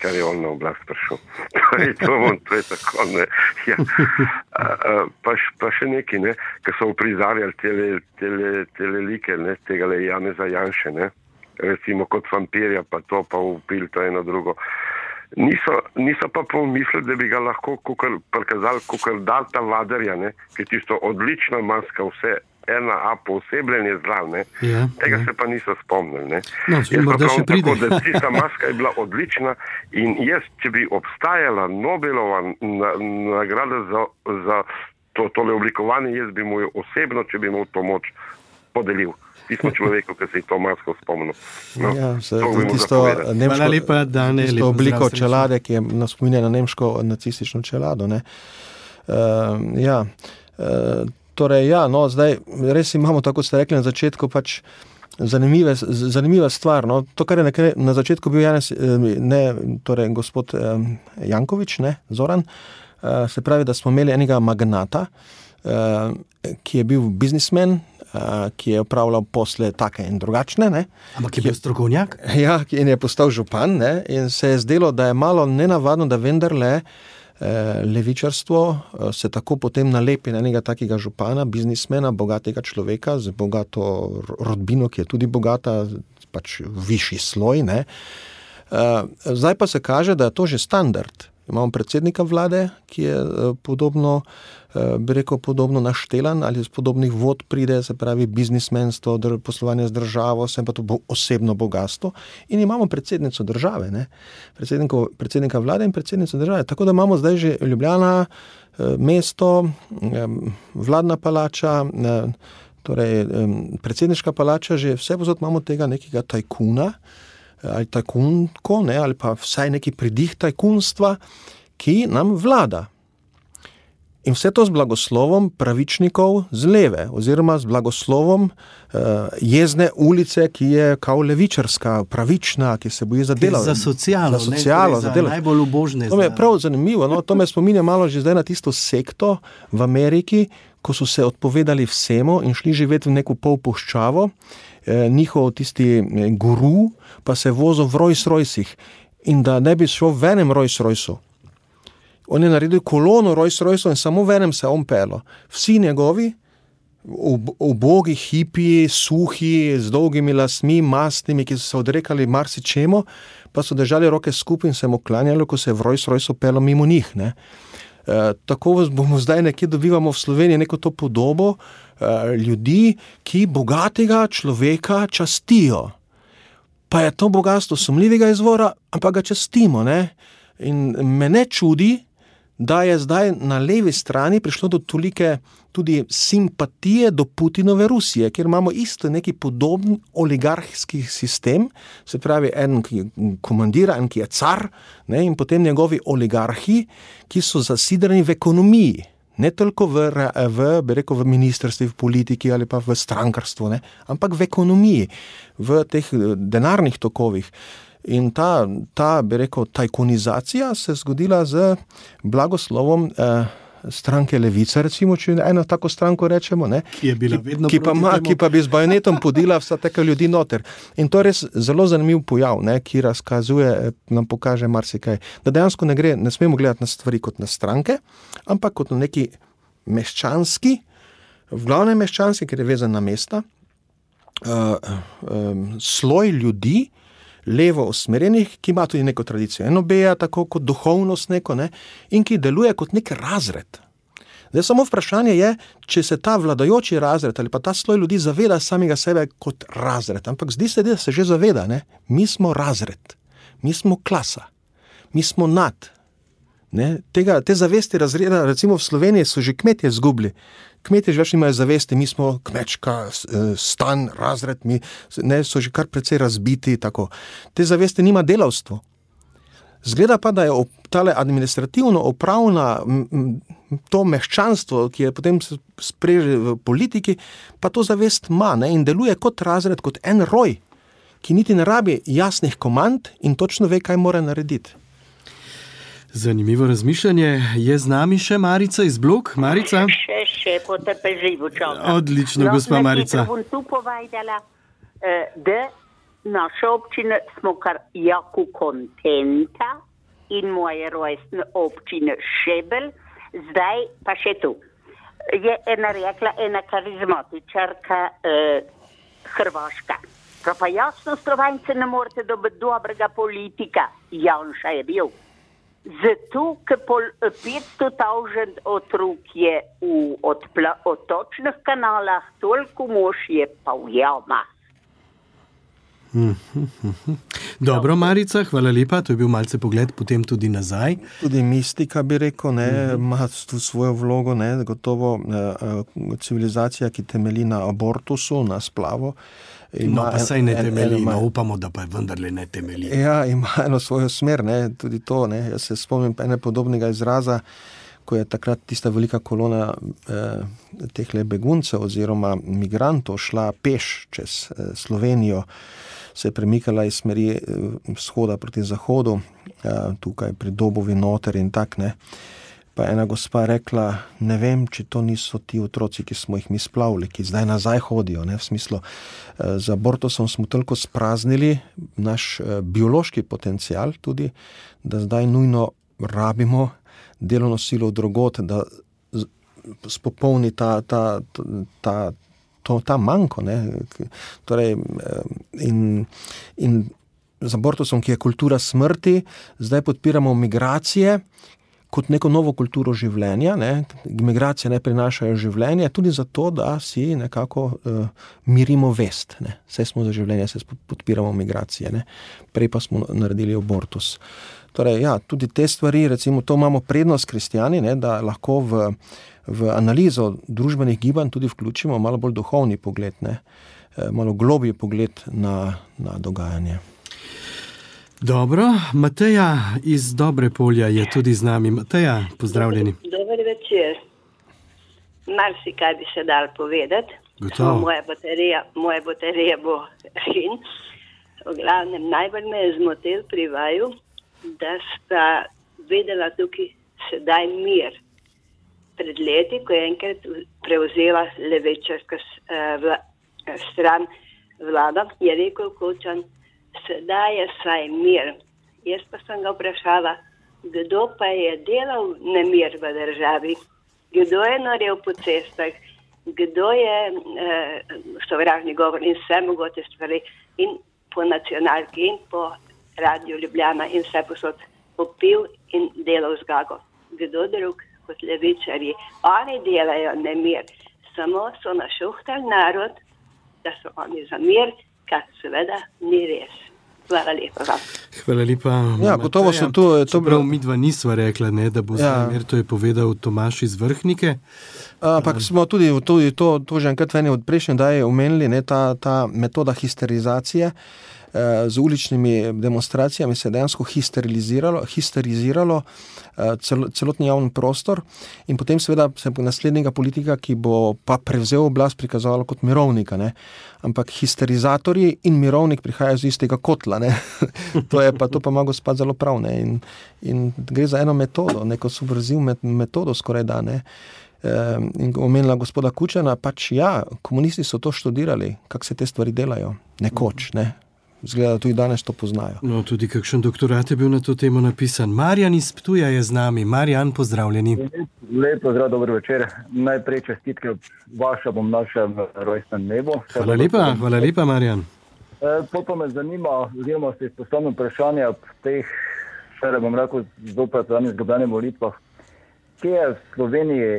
kar je on na oblast prišel. <laughs> to, je, to, je tako. Ja. Pa, pa še neki, ne, ki so uprizarjali te tele like, ne, tega le Jane za Janše, ne, recimo kot vampirja, pa to pa upil, to eno drugo. Niso, niso pa pomislili, da bi ga lahko prikazali kot da ta vadarja, ki je tisto odlična maska, vse ena A posebljanje zdrav. Ja, Tega ja. se pa niso spomnili. No, morda še pride. Tako, tista maska je bila odlična in jaz, če bi obstajala Nobelova na, nagrada za, za to, tole oblikovanje, jaz bi mu jo osebno, če bi mu to moč podelil. Pismo človeku, ki se je to masko spomnil. No, ja, se, to tisto nemško, lepa, Dane, tisto obliko čelade, ki je nas spominja na nemško nacistično čelado. Uh, ja. uh, torej, ja, no, zdaj res imamo, tako ste rekli na začetku, pač zanimive, zanimiva stvar. No. To, kar je na, na začetku bil Janes, eh, ne, torej gospod eh, Jankovič, ne, Zoran, eh, se pravi, da smo imeli enega magnata, ki je bil biznismen. Ki je upravljal posle take in drugačne. Ne? Ampak je bil strokovnjak? Ja, in je postal župan. Ne? In se je zdelo, da je malo nenavadno, da vendarle uh, levičarstvo eh, se tako potem nalepi na enega takega župana, biznismena, bogatega človeka z bogato rodbino, ki je tudi bogata, pač višji sloj. Ne. Eh, zdaj pa se kaže, da je to že standard. Imamo predsednika vlade, ki je podobno Eh, bi rekel, podobno naštelan ali iz podobnih vod pride, se pravi, biznismenstvo, poslovanje z državo, vse pa to bo osebno bogatstvo. In imamo predsednico države, predsednika vlade in predsednico države. Tako da imamo zdaj že Ljubljana, eh, mesto, vladna palača. Eh, torej, predsedniška palača, že vse pozot imamo tega nekega tajkuna ali tajkunko, ne, ali pa vsaj neki pridih tajkunstva, ki nam vlada. In vse to z blagoslovom pravičnikov z leve, oziroma z blagoslovom uh, jezne ulice, ki je kao levičarska, pravična, ki se boji za delo. Za socialo, za, socialo, ne, za, za najbolj ubožne. To je prav zanimivo. No? To me spominja malo že zdaj na tisto sekto v Ameriki, ko so se odpovedali vsemu in šli živeti v neko polpuščavo. Eh, njihov tisti eh, guru pa se vozo v Rolls Roycih in da ne bi šel v enem Rolls Roycu. On je naredil kolono Rolls Royce in samo v enem se je on pelo. Vsi njegovi, ubogi, hipi, suhi, z dolgimi lasmi, mastnimi, ki so se odrekali marsičemu, pa so držali roke skupaj in se mu klanjali, ko se je v Rolls Royce pelo mimo njih. Ne. E, tako bomo zdaj nekje dobivamo v Sloveniji neko to podobo ljudi, ki bogatega človeka častijo. Pa je to bogatstvo sumljivega izvora, ampak ga častimo. Ne? In me ne čudi, da je zdaj na levi strani prišlo do tolike tudi simpatije do Putinove Rusije, ker imamo isto neki podoben oligarhski sistem, se pravi, en, ki komandira, en, ki je car, ne, in potem njegovi oligarhi, ki so zasidrani v ekonomiji. Ne toliko v, v, rekel, v ministrstvu, v politiki ali pa v strankarstvu, ne, ampak v ekonomiji, v teh denarnih tokovih. In ta, ta bi rekel, tajkunizacija se je zgodila z blagoslovom. Eh, Stranke Levice, recimo, če eno tako stranko rečemo, ne, ki je bila ki, ki, pa ma, ki pa bi z bajonetom podila vse te ljudi noter. In to je res zelo zanimiv pojav, ne, ki razkazuje, eh, nam pokaže marsikaj. Da dejansko ne, gre, ne smemo gledati na stvari kot na stranke, ampak kot na neki meščanski, v glavnem meščanski, ker je vezan na mesta, uh, um, sloj ljudi, levo usmerjenih, ki ima tudi neko tradicijo enobeja, tako kot duhovnost neko, ne, in ki deluje kot nek razred. Zdaj, samo vprašanje je, če se ta vladajoči razred ali pa ta sloj ljudi zaveda samega sebe kot razred. Ampak zdi se, da se že zaveda, da mi smo razred, mi smo klasa, mi smo nad. Tega, te zavesti razreda, recimo v Sloveniji, so že kmetje izgubili. Kmetje že več nimajo zavesti, mi smo kmečka, eh, stan, razred, mi ne, so že kar precej razbiti. Tako. Te zavesti nima delavstvo. Zgleda pa, da je tale administrativno upravna, to meščanstvo, ki je potem spreže v politiki, pa to zavest ima ne, in deluje kot razred, kot en roj, ki niti ne rabi jasnih komand in točno ve, kaj mora narediti. Zanimivo razmišljanje. Je z nami še Marica iz Blok? Marica? Še, še potrpežljivo čakam. Odlično, no, gospa Marica. Bom tu povedala, eh, da naša občina smo kar jako kontenta in moje rojstne občine Šebel, zdaj pa še tu. Je ena rekla, ena karizmatičarka eh, Hrvaška. Pa, pa jasno, Slovenci ne morete dobiti dobrega politika. Janša je bil. Zato, ker 500 tisoč otrok je v otočnih kanalah, toliko mož je pa v jamah. Dobro, Marica, hvala lepa. To je bil malce pogled potem tudi nazaj. Tudi mistika bi rekel, ne, mhm. ima tu svojo vlogo, ne, gotovo eh, eh civilizacija, ki temelji na abortusu, na splavu. No, pa saj ne temelji, no, upamo, da pa je vendarle ne temelji. Ja, ima eno svojo smer, ne, tudi to. Ne. Jaz se spomnim ene podobnega izraza, ko je takrat tista velika kolona eh, teh beguncev oziroma migrantov šla peš čez eh, Slovenijo, se je premikala iz smeri eh, vzhoda proti zahodu, eh, tukaj pri Dobovi noter in tak ne. Eh, pa ena gospa rekla, ne vem, če to niso ti otroci, ki smo jih mi splavili, ki zdaj nazaj hodijo. Ne, v smislu, eh, za Bortosom smo toliko spraznili naš eh, biološki potencial, tudi, da zdaj nujno rabimo delovno silo drugot, da spopolni ta, ta, ta, to, ta manjko. Torej, eh, in, in za Bortosom, ki je kultura smrti, zdaj podpiramo migracije, kot neko novo kulturo življenja. Ne? Migracije ne prinašajo življenje, tudi zato, da si nekako uh, mirimo vest. Ne? Vse smo za življenje, se podpiramo migracije, ne? prej pa smo naredili abortus. Torej, ja, tudi te stvari, recimo, to imamo prednost, kristijani, ne, da lahko v, v analizo družbenih gibanj tudi vključimo malo bolj duhovni pogled, ne, eh, malo globji pogled na, na dogajanje. Dobro, Mateja iz Dobre polja je tudi z nami. Mateja, pozdravljeni. Dober večer. Mal si kaj bi se dal povedati. Moja baterija, moja baterija bo in v glavnem najbolj me je zmotil pri vaju, da sta vedela tukaj sedaj mir. Pred leti, ko je enkrat prevzela levečarska uh, vla, stran vlada, je rekel Kočan, sedaj je saj mir. Jaz pa sem ga vprašala, kdo pa je delal nemir v državi, kdo je norel po cestah, kdo je eh, sovražni govor in vse mogoče stvari? In po nacionalki in po radiju Ljubljana in vse posod popil in delal zgago. Kdo drug kot levičari, oni delajo nemir, samo so našuhtali narod, da so oni za mir kar seveda ni res. Hvala lepa. Vam. Hvala lepa. Ja, gotovo so tu. To prav mi dva nisva rekla, ne, da bo ja. zmer, to je povedal Tomaš iz Vrhnike. Ampak smo tudi, tudi to, to že enkrat v eni od prejšnjih daj omenili, ne, ta, ta metoda histerizacije. Z uličnimi demonstracijami se je dejansko histeriziralo, histeriziralo cel, celotni javni prostor, in potem, seveda, se bo naslednjega politika, ki bo pa prevzel oblast, prikazovalo kot mirovnika. Ne? Ampak histerizatorji in mirovnik prihajajo iz istega kotla. <laughs> to, pa, to pa ima gospod zelo prav. In, in gre za eno metodo, neko subverzivno metodo, skoraj da ne. In omenila gospoda Kučana, pač ja, komunisti so to študirali, kako se te stvari delajo, nekoč. Ne? Zgleda, da tudi danes to poznajo. No, tudi kakšen doktorat je bil na to temo napisan. Marjan iz Ptuja je z nami. Marjan, pozdravljeni. Lepo zdrav, dobro večer. Najprej čestitke vašem, bom našem rojstnem dnevu. Hvala lepa, hvala lepa, Marjan. To pa me zanima, oziroma se izpostavljam vprašanje ob teh, še ne bom rekel, zopet zadnjih zgobljenih volitvah. Kje je v Sloveniji,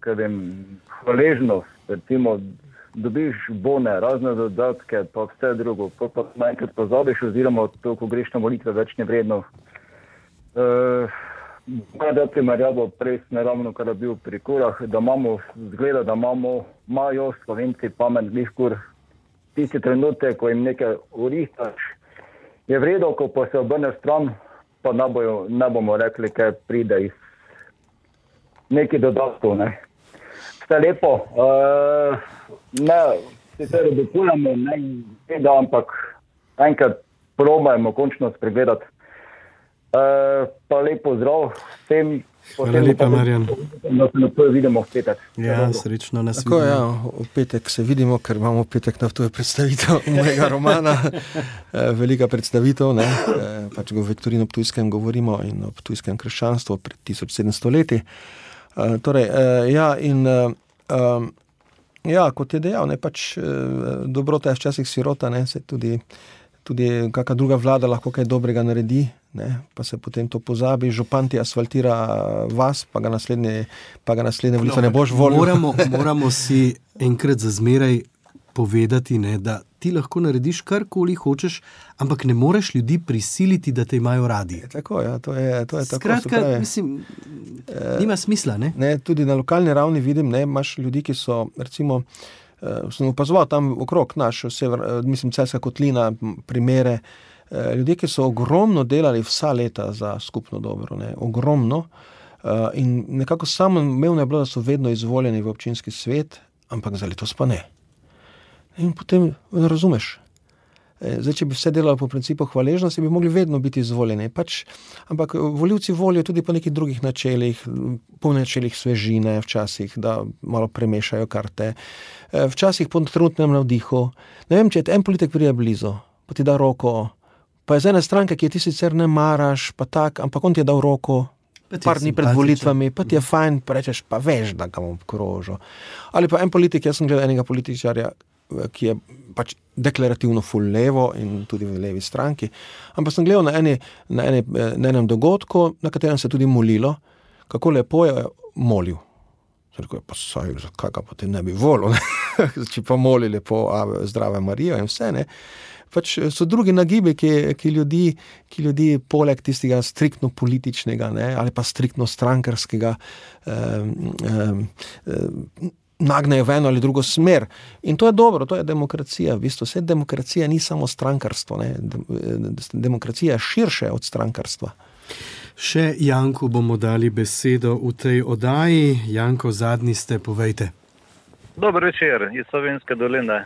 kaj vem, hvaležnost, recimo, dobiš bone, razne dodatke, pa vse drugo, pa pa najkrat pozabiš, oziroma to, ko greš na volitve, več ne vredno. Uh, Kaj da primerjavo prej s neravno, kar je bil pri kurah, da imamo, zgleda, da imamo, imajo slovenci pamet, lihkur, tisti trenutek, ko jim nekaj urihtaš, je vredno, ko pa se obrne stran, pa ne, bojo, ne bomo rekli, kaj pride iz neki dodatkov. Ne. Vse lepo, uh, ne, sicer obupujemo, ne, da, ampak enkrat probajmo končno spregledati. Uh, pa lepo zdrav vsem. Hvala lepa, Marjan. Da se na to vidimo v petek. Ja, srečno nas Tako, ja, v petek se vidimo, ker imamo v petek na to predstavitev <laughs> mojega romana. Velika predstavitev, ne? pač v Viktorinu Ptujskem govorimo in o Ptujskem krščanstvu pred 1700 leti. Torej, ja, in ja, kot je dejal, ne, pač dobrota je včasih sirota, ne, se tudi tudi kakšna druga vlada lahko kaj dobrega naredi, ne, pa se potem to pozabi, župan ti asfaltira vas, pa ga naslednje, pa ga naslednje volitve no, ne boš volil. Moramo, <laughs> moramo si enkrat za zmeraj povedati, ne, da ti lahko narediš karkoli hočeš, ampak ne moreš ljudi prisiliti, da te imajo radi. Je tako, ja, to je, to je Skratka, tako. Pravi, mislim, nima smisla. Ne? Ne, tudi na lokalni ravni vidim, da imaš ljudi, ki so recimo. Uh, sem opazoval tam okrog naš, sever, uh, mislim, Ceska kotlina, primere. Uh, ljudje, ki so ogromno delali vsa leta za skupno dobro, ne, ogromno. Uh, in nekako samo umevno je bilo, da so vedno izvoljeni v občinski svet, ampak za letos pa ne. In potem ne razumeš. Zdaj, če bi vse delali po principu hvaležnosti, bi mogli vedno biti izvoljeni. Pač, ampak voljivci volijo tudi po nekih drugih načelih, po načelih svežine, včasih, da malo premešajo karte, včasih po trenutnem navdihu. Ne vem, če je en politik prije blizu, pa ti da roko, pa je z ene stranke, ki ti sicer ne maraš, pa tak, ampak on ti je dal roko. Par dni pred volitvami, pa ti je fajn, pa rečeš, pa veš, da ga bom krožil. Ali pa en politik, jaz sem gledal enega političarja, ki je pač deklarativno full levo in tudi v levi stranki. Ampak sem gledal na, eni, na, eni, na enem dogodku, na katerem se je tudi molilo, kako lepo je molil. Rekel je, pa saj, zakaj ga potem ne bi volil, <laughs> če pa moli lepo, a zdrave Marijo in vse. Ne? Pač so drugi nagibi, ki, ki, ljudi, ki ljudi, poleg tistega striktno političnega ne, ali pa striktno strankarskega, eh, eh, nagnejo v eno ali drugo smer. In to je dobro, to je demokracija. V bistvu vse demokracija ni samo strankarstvo, ne. demokracija je širše od strankarstva. Še Janku bomo dali besedo v tej oddaji. Janko, zadnji ste, povejte. Dobro večer iz Slovenske doline.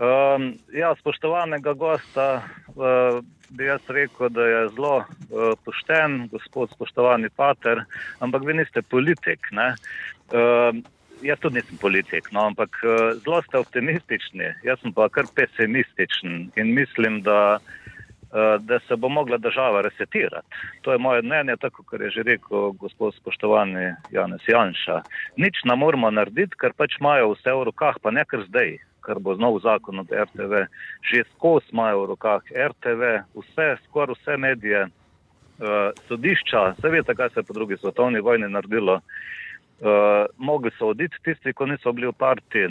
Um, ja, spoštovanega gosta uh, bi jaz rekel, da je zelo uh, pošten, gospod spoštovani pater, ampak vi niste politik. Uh, jaz tudi nisem politik, no, ampak uh, zelo ste optimistični, jaz sem pa kar pesimističen in mislim, da, uh, da se bo mogla država resetirati. To je moje mnenje, tako kot je že rekel gospod spoštovani Janez Janša. Nič ne moramo narediti, ker pač imajo vse v rokah, pa ne kar zdaj. Kar bo znov zakon od RTV, že skozi imajo v rokah RTV, vse, skoraj vse medije, uh, sodišča, vse veste, kaj se je po drugi svetovni vojni naredilo. Uh, uh, mogli so oditi tisti, ki niso bili v partiji.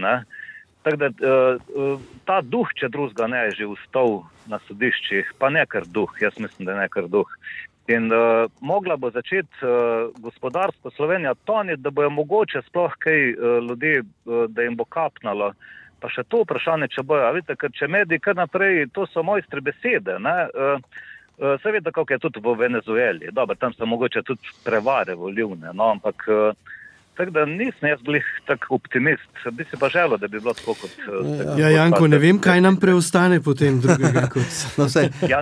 Tako da uh, ta duh, če drugega ne, je že ustal na sodiščih, pa ne kar duh, jaz mislim, da je ne kar duh. In uh, mogla bo začeti uh, gospodarstvo Slovenija toniti, da bojo mogoče sploh kaj uh, ljudi, uh, da jim bo kapnalo. Pa še to vprašanje, če bojo, vidite, ker če mediji kar naprej, to so mojstri besede. Uh, uh, Seveda, kako je tudi v Venezueli, Dobar, tam so mogoče tudi prevare volivne, no, ampak uh, Tako da nisem jaz bil tako optimist, bi si pa želel, da bi bilo tako kot. Ja, ja Janko, ne vem, kaj nam preostane potem drugega. Kot... No, ja,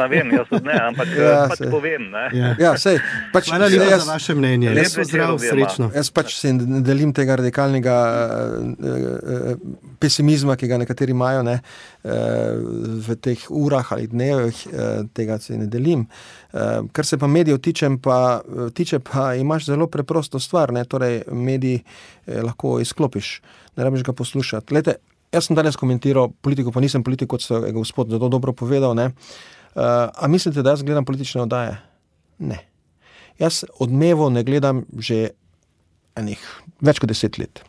ne vem, jaz ne, ampak ja, pač sej. povem. Ne. Ja. Ja, sej, pač, Hvala lepa jaz, za vaše mnenje. Jaz sem zdrav, srečno. Jaz pač se ne delim tega radikalnega uh, uh, pesimizma, ki ga nekateri imajo ne, uh, v teh urah ali dnevih, uh, tega se ne delim. Uh, kar se pa medijev tiče, pa, tiče, pa imaš zelo preprosto stvar. Ne, torej, mediji eh, lahko izklopiš, ne rabiš ga poslušati. Lete, jaz sem danes komentiral politiko, pa nisem politik, kot ste gospod zelo dobro povedal. Uh, a mislite, da jaz gledam politične oddaje? Ne. Jaz odmevo ne gledam že enih, več kot deset let.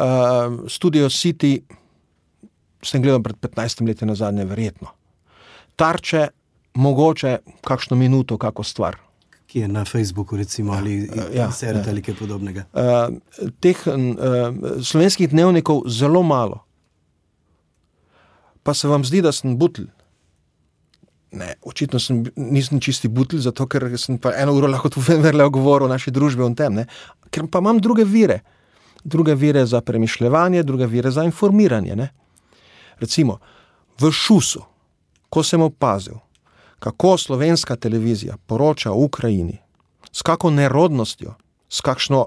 Uh, Studio City sem gledal pred 15 leti na zadnje, verjetno. Tarče, mogoče kakšno minuto, kako stvar. Ki je na Facebooku, recimo, ali ja, ja, ali kaj podobnega. Uh, teh uh, slovenskih dnevnikov je zelo malo. Pa se vam zdi, da sem butl. Ne, očitno sem, nisem čisti butl, zato ker sem pa eno uro lahko tu <laughs> vendarle govoril o naši družbi in tem. Ne. Ker pa imam druge vire. Druge vire za premišljanje, druge vire za informiranje. Ne. Recimo v Šusu, ko sem opazil, kako slovenska televizija poroča o Ukrajini, s kakšno nerodnostjo, s kakšno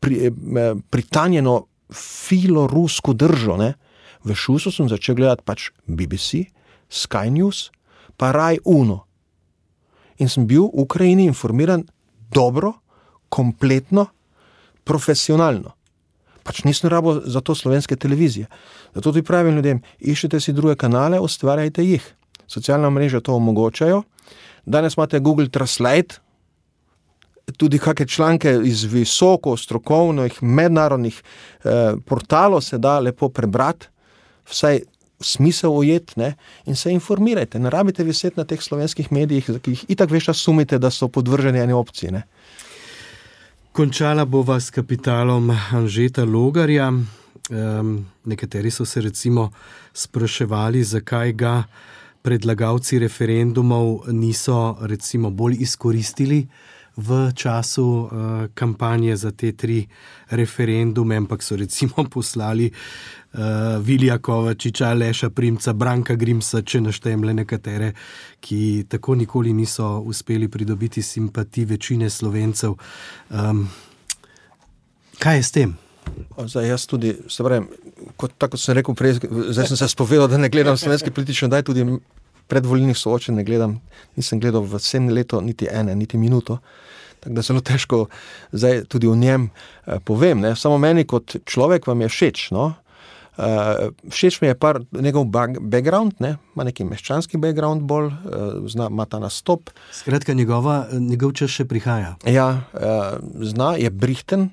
pri, eh, pritanjeno filorusko držo. Ne? V Šusu sem začel gledati pač BBC, Sky News, pa Raj Uno. In sem bil v Ukrajini informiran dobro, kompletno, profesionalno. Pač nisem rabo za to slovenske televizije. Zato tudi pravim ljudem, iščite si druge kanale, ustvarjajte jih. Socialna mreža to omogočajo. Danes imate Google Translate, tudi kakšne članke iz visoko strokovnih mednarodnih eh, portalov se da lepo prebrati, vsaj smisel ujet ne? in se informirajte. Ne rabite viseti na teh slovenskih medijih, ki jih itak veš, sumite, da so podvrženi eni opciji. Ne? Končala bova s kapitalom Anžeta Logarja. Um, nekateri so se recimo spraševali, zakaj ga predlagavci referendumov niso bolj izkoristili v času uh, kampanje za te tri referendume, ampak so recimo <laughs> poslali uh, Vilija Kovačiča, Leša Primca, Branka Grimsa, če naštejem le nekatere, ki tako nikoli niso uspeli pridobiti simpatije večine slovencev. Um, kaj je s tem? Zdaj, jaz tudi, se pravim, kot tako sem rekel prej, zdaj sem se spovedal, da ne gledam slovenske politične, da tudi predvoljnih soočen ne gledam. Nisem gledal v vsem letu niti ene, niti minuto. Tako da zelo težko zdaj tudi o njem eh, povem. Ne. Samo meni kot človek vam je všeč. No. Uh, všeč mi je pa njegov background, ne? ima neki meščanski background, bolj uh, zna, ima ta nastop. Skratka, njegova, njegov čas še prihaja. Ja, uh, zna, je brihten,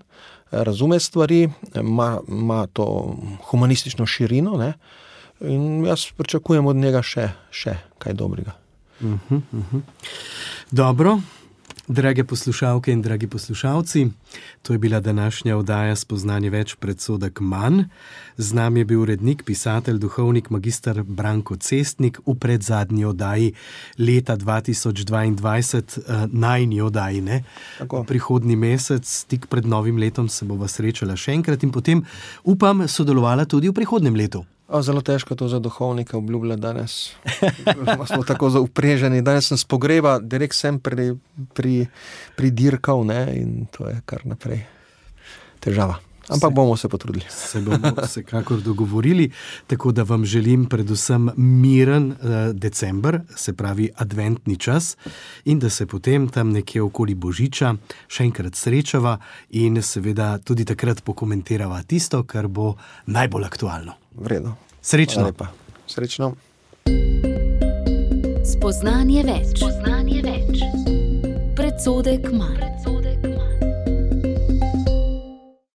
razume stvari, ima, ima to humanistično širino. Ne? In jaz pričakujem od njega še, še kaj dobrega. Uh -huh, uh -huh. Dobro, drage poslušalke in dragi poslušalci, to je bila današnja oddaja Spoznanje več predsodek manj. Z nami je bil urednik, pisatelj, duhovnik, magistr Branko Cestnik v predzadnji oddaji leta 2022, eh, najni oddaji. Prihodni mesec, tik pred novim letom, se bova srečala še enkrat in potem upam sodelovala tudi v prihodnem letu. O, zelo težko to za duhovnike obljubljati danes. <laughs> smo tako zaupreženi. Danes sem spogreba, direkt sem pri, pri, pri dirkal ne? in to je kar naprej težava. Ampak se, bomo se potrudili. Se bomo vsekakor dogovorili, tako da vam želim predvsem miren uh, decembr, se pravi adventni čas, in da se potem tam nekje okoli Božiča še enkrat srečava in seveda tudi takrat pokomentirava tisto, kar bo najbolj aktualno. Vredno. Srečno. Srečno. Spoznanje več. Spoznanje več. Predsodek manj.